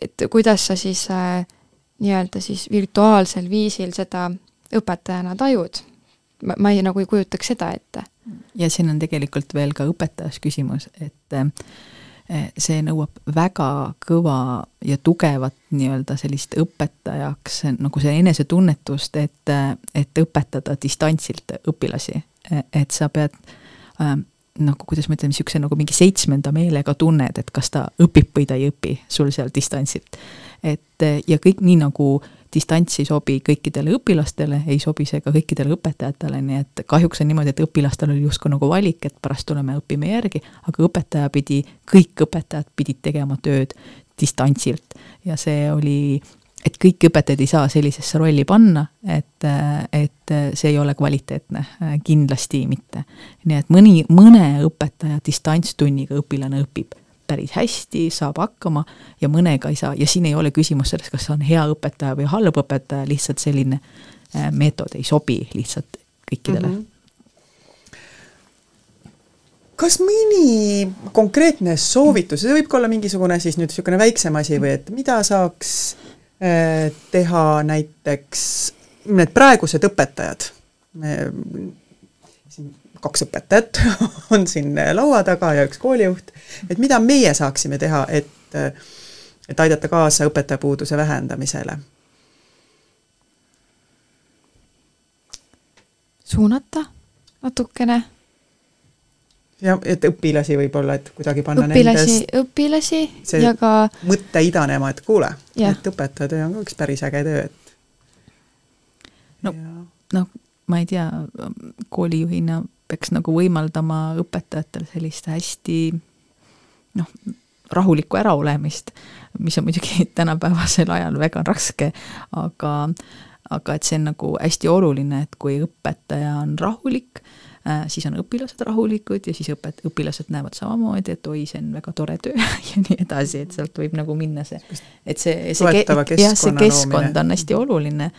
Speaker 2: et kuidas sa siis äh, nii-öelda siis virtuaalsel viisil seda õpetajana tajud? ma, ma ei, nagu ei kujutaks seda ette.
Speaker 5: ja siin on tegelikult veel ka õpetajas küsimus, et äh, see nõuab väga kõva ja tugevat nii-öelda sellist õpetajaks nagu see enesetunnetust, et, et õpetada distantsilt õpilasi, et sa pead äh, nagu kuidas ma ütlen, niisuguse nagu mingi seitsmenda meelega tunned, et kas ta õpib või ta ei õpi sul seal distantsilt. et ja kõik nii nagu distants ei sobi kõikidele õpilastele, ei sobi see ka kõikidele õpetajatele, nii et kahjuks on niimoodi, et õpilastel oli justkui nagu valik, et pärast tuleme, õpime järgi, aga õpetaja pidi, kõik õpetajad pidid tegema tööd distantsilt ja see oli et kõiki õpetajaid ei saa sellisesse rolli panna, et, et see ei ole kvaliteetne, kindlasti mitte. nii et mõni, mõne õpetaja distantstunniga õpilane õpib päris hästi, saab hakkama ja mõnega ei saa ja siin ei ole küsimus selles, kas on hea õpetaja või halb õpetaja, lihtsalt selline äh, meetod ei sobi lihtsalt kõikidele mm. -hmm
Speaker 4: kas mõni konkreetne soovitus, see võib ka olla mingisugune siis nüüd niisugune väiksem asi või et mida saaks teha näiteks need praegused õpetajad, siin kaks õpetajat on siin laua taga ja üks koolijuht, et mida meie saaksime teha, et, et aidata kaasa õpetajapuuduse vähendamisele?
Speaker 2: suunata natukene.
Speaker 4: Ja et õpilasi võib-olla, et kuidagi panna
Speaker 2: õpilasi, õpilasi ja ka
Speaker 4: mõte idanema, et kuule, et õpetaja töö on ka üks päris äge töö, et
Speaker 5: no, no ma ei tea, koolijuhina peaks nagu võimaldama õpetajatel sellist hästi noh, rahulikku äraolemist, mis on muidugi tänapäevasel ajal väga raske, aga aga et see on nagu hästi oluline, et kui õpetaja on rahulik, siis on õpilased rahulikud ja siis õpet-, õpilased näevad samamoodi, et oi, see on väga tore töö ja nii edasi, et sealt võib nagu minna see, et see, see, jah, see keskkond on hästi oluline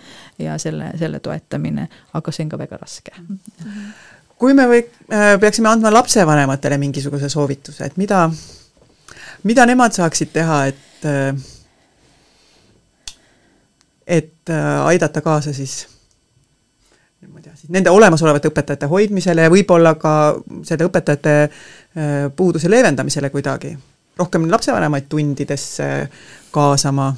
Speaker 5: ja selle, selle toetamine, aga see on ka väga raske.
Speaker 4: Kui me või äh, peaksime andma lapsevanematele mingisuguse soovituse, et mida, mida nemad saaksid teha, et äh, et äh, aidata kaasa siis ma ei tea, siis nende olemasolevate õpetajate hoidmisele ja võib-olla ka selle õpetajate äh, puuduse leevendamisele kuidagi, rohkem lapsevanemaid tundidesse kaasama.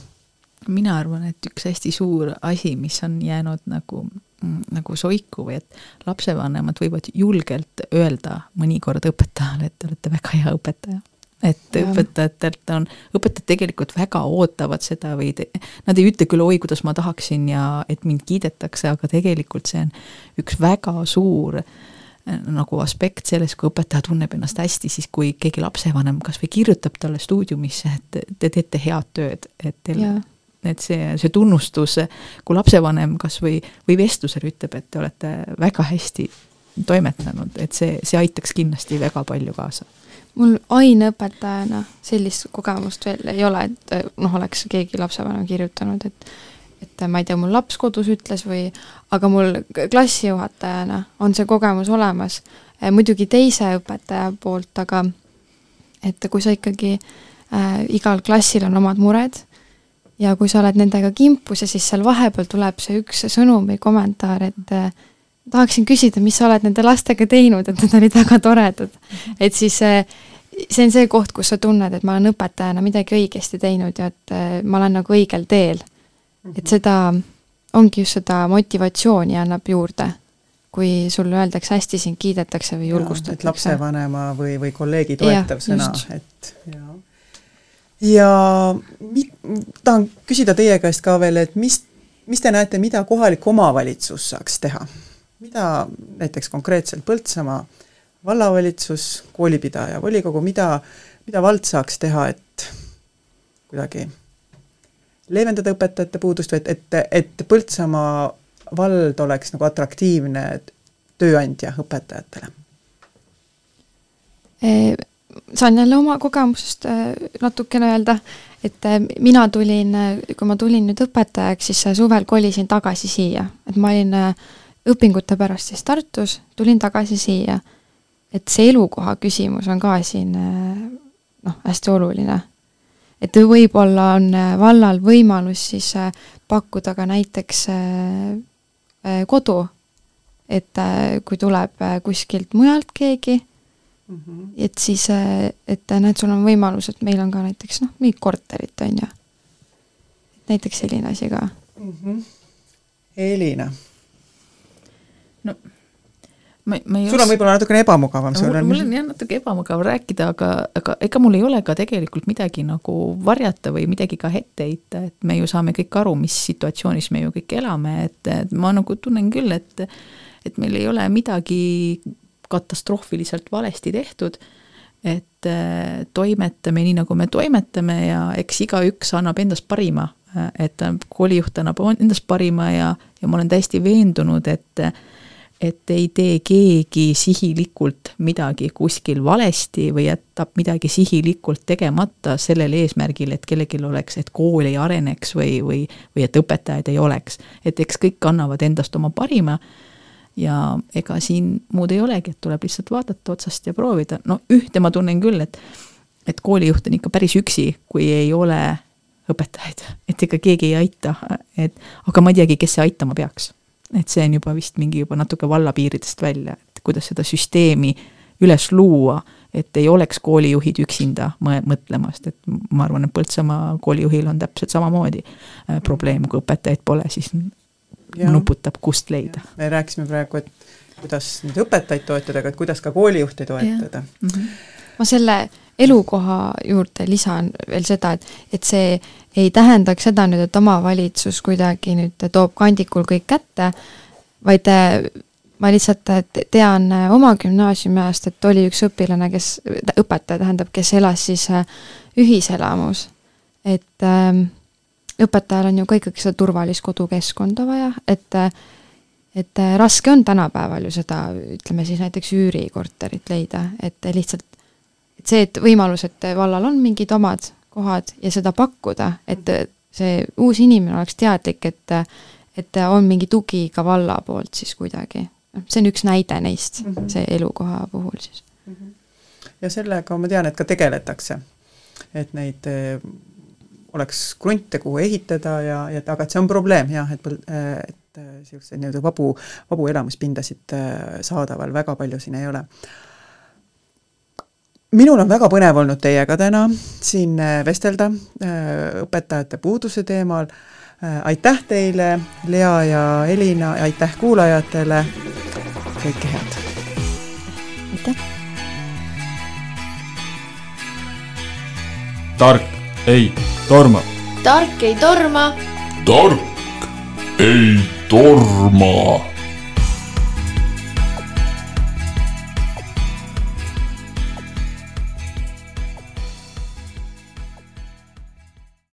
Speaker 5: Mina arvan, et üks hästi suur asi, mis on jäänud nagu, mm, nagu soiku või et lapsevanemad võivad julgelt öelda mõnikord õpetajale, et te olete väga hea õpetaja et ja. õpetajatelt on, õpetajad tegelikult väga ootavad seda või te, nad ei ütle küll, oi, kuidas ma tahaksin ja et mind kiidetakse, aga tegelikult see on üks väga suur eh, nagu aspekt selles, kui õpetaja tunneb ennast hästi, siis kui keegi lapsevanem kas või kirjutab talle stuudiumisse, et te teete head tööd, et teil et see, see tunnustus, kui lapsevanem kas või, või vestlusel ütleb, et te olete väga hästi toimetanud, et see, see aitaks kindlasti väga palju kaasa.
Speaker 2: Mul aineõpetajana sellist kogemust veel ei ole, et noh, oleks keegi lapsevanem kirjutanud, et et ma ei tea, mul laps kodus ütles või, aga mul klassijuhatajana on see kogemus olemas, muidugi teise õpetaja poolt, aga et kui sa ikkagi äh, igal klassil on omad mured ja kui sa oled nendega kimpus ja siis seal vahepeal tuleb see üks sõnum või kommentaar, et äh, tahaksin küsida, mis sa oled nende lastega teinud, et nad olid väga toredad. et siis äh, see on see koht, kus sa tunned, et ma olen õpetajana midagi õigesti teinud ja et äh, ma olen nagu õigel teel. et mhm. seda, ongi just seda motivatsiooni annab juurde kui sulle öeldakse hästi, sind kiidetakse või julgustatakse.
Speaker 4: lapsevanema või, või kolleegi toetav ja, sõna, et jaa ja mi-, tahan küsida teie käest ka veel, et mis, mis te näete, mida kohalik omavalitsus saaks teha? Mida näiteks konkreetselt Põltsamaa vallavalitsus, koolipidaja, volikogu, mida, mida vald saaks teha, et kuidagi leevendada õpetajate puudust või et, et, et Põltsamaa vald oleks nagu atraktiivne tööandja õpetajatele?
Speaker 2: saan jälle oma kogemusest äh, natukene öelda, et äh, mina tulin, äh, kui ma tulin nüüd õpetajaks, siis suvel kolisin tagasi siia, et ma olin õpingute pärast siis Tartus, tulin tagasi siia. et see elukoha küsimus on ka siin äh, noh, hästi oluline. et võib-olla on äh, vallal võimalus siis äh, pakkuda ka näiteks kodu, et kui tuleb kuskilt mujalt keegi mm, -hmm. et siis, et näed, sul on võimalus, et meil on ka näiteks noh, mingit korterit, on ju. näiteks selline asi ka mm.
Speaker 4: -hmm. Elina
Speaker 5: no ma, ma ei
Speaker 4: sul on võib-olla natukene ebamugavam
Speaker 5: mul, mul on jah natuke ebamugav rääkida, aga, aga ega mul ei ole ka tegelikult midagi nagu varjata või midagi ka ette heita, et me ju saame kõik aru, mis situatsioonis me ju kõik elame, et, et ma nagu tunnen küll, et et meil ei ole midagi katastroofiliselt valesti tehtud, et äh, toimetame nii, nagu me toimetame ja eks igaüks annab endast parima, et koolijuht annab endast parima ja, ja ma olen täiesti veendunud, et et ei tee keegi sihilikult midagi kuskil valesti või jätab midagi sihilikult tegemata sellel eesmärgil, et kellelgi oleks, et kool ei areneks või, või, või et õpetajaid ei oleks. et eks kõik annavad endast oma parima ja ega siin muud ei olegi, et tuleb lihtsalt vaadata otsast ja proovida, no ühte ma tunnen küll, et et koolijuht on ikka päris üksi, kui ei ole õpetajaid, et ega keegi ei aita, et aga ma ei teagi, kes see aitama peaks et see on juba vist mingi juba natuke valla piiridest välja, et kuidas seda süsteemi üles luua, et ei oleks koolijuhid üksinda mõtlemast, et ma arvan, et Põltsamaa koolijuhil on täpselt samamoodi äh, probleem, kui õpetajaid pole, siis ja. nuputab, kust leida.
Speaker 4: me rääkisime praegu, et kuidas nüüd õpetajaid toetada, aga et kuidas ka koolijuhti toetada. Mm -hmm.
Speaker 2: ma selle elukoha juurde lisan veel seda, et, et see ei tähendaks seda nüüd, et omavalitsus kuidagi nüüd toob kandikul kõik kätte, vaid äh, ma lihtsalt äh, tean äh, oma gümnaasiumi ajast, et oli üks õpilane, kes, õpetaja tähendab, kes elas siis ühiselamus. et äh, õpetajal on ju ka ikkagi seda turvalist kodukeskkonda vaja, et et raske on tänapäeval ju seda, ütleme siis näiteks üürikorterit leida, et lihtsalt et see, et võimalus, et vallal on mingid omad kohad ja seda pakkuda, et see uus inimene oleks teadlik, et et on mingi tugi ka valla poolt siis kuidagi. noh, see on üks näide neist mm, -hmm. see elukoha puhul siis mm. -hmm.
Speaker 4: ja sellega ma tean, et ka tegeletakse. et neid eh, oleks krunte, kuhu ehitada ja, ja aga et see on probleem jah, et, et niisuguseid nii-öelda vabu, vabu elamispindasid eh, saadaval väga palju siin ei ole minul on väga põnev olnud teiega täna siin äh, vestelda äh, õpetajate puuduse teemal. Äh, aitäh teile, Lea ja Elina, aitäh kuulajatele. kõike head.
Speaker 2: aitäh.
Speaker 1: tark ei torma.
Speaker 6: tark ei torma.
Speaker 3: tark ei torma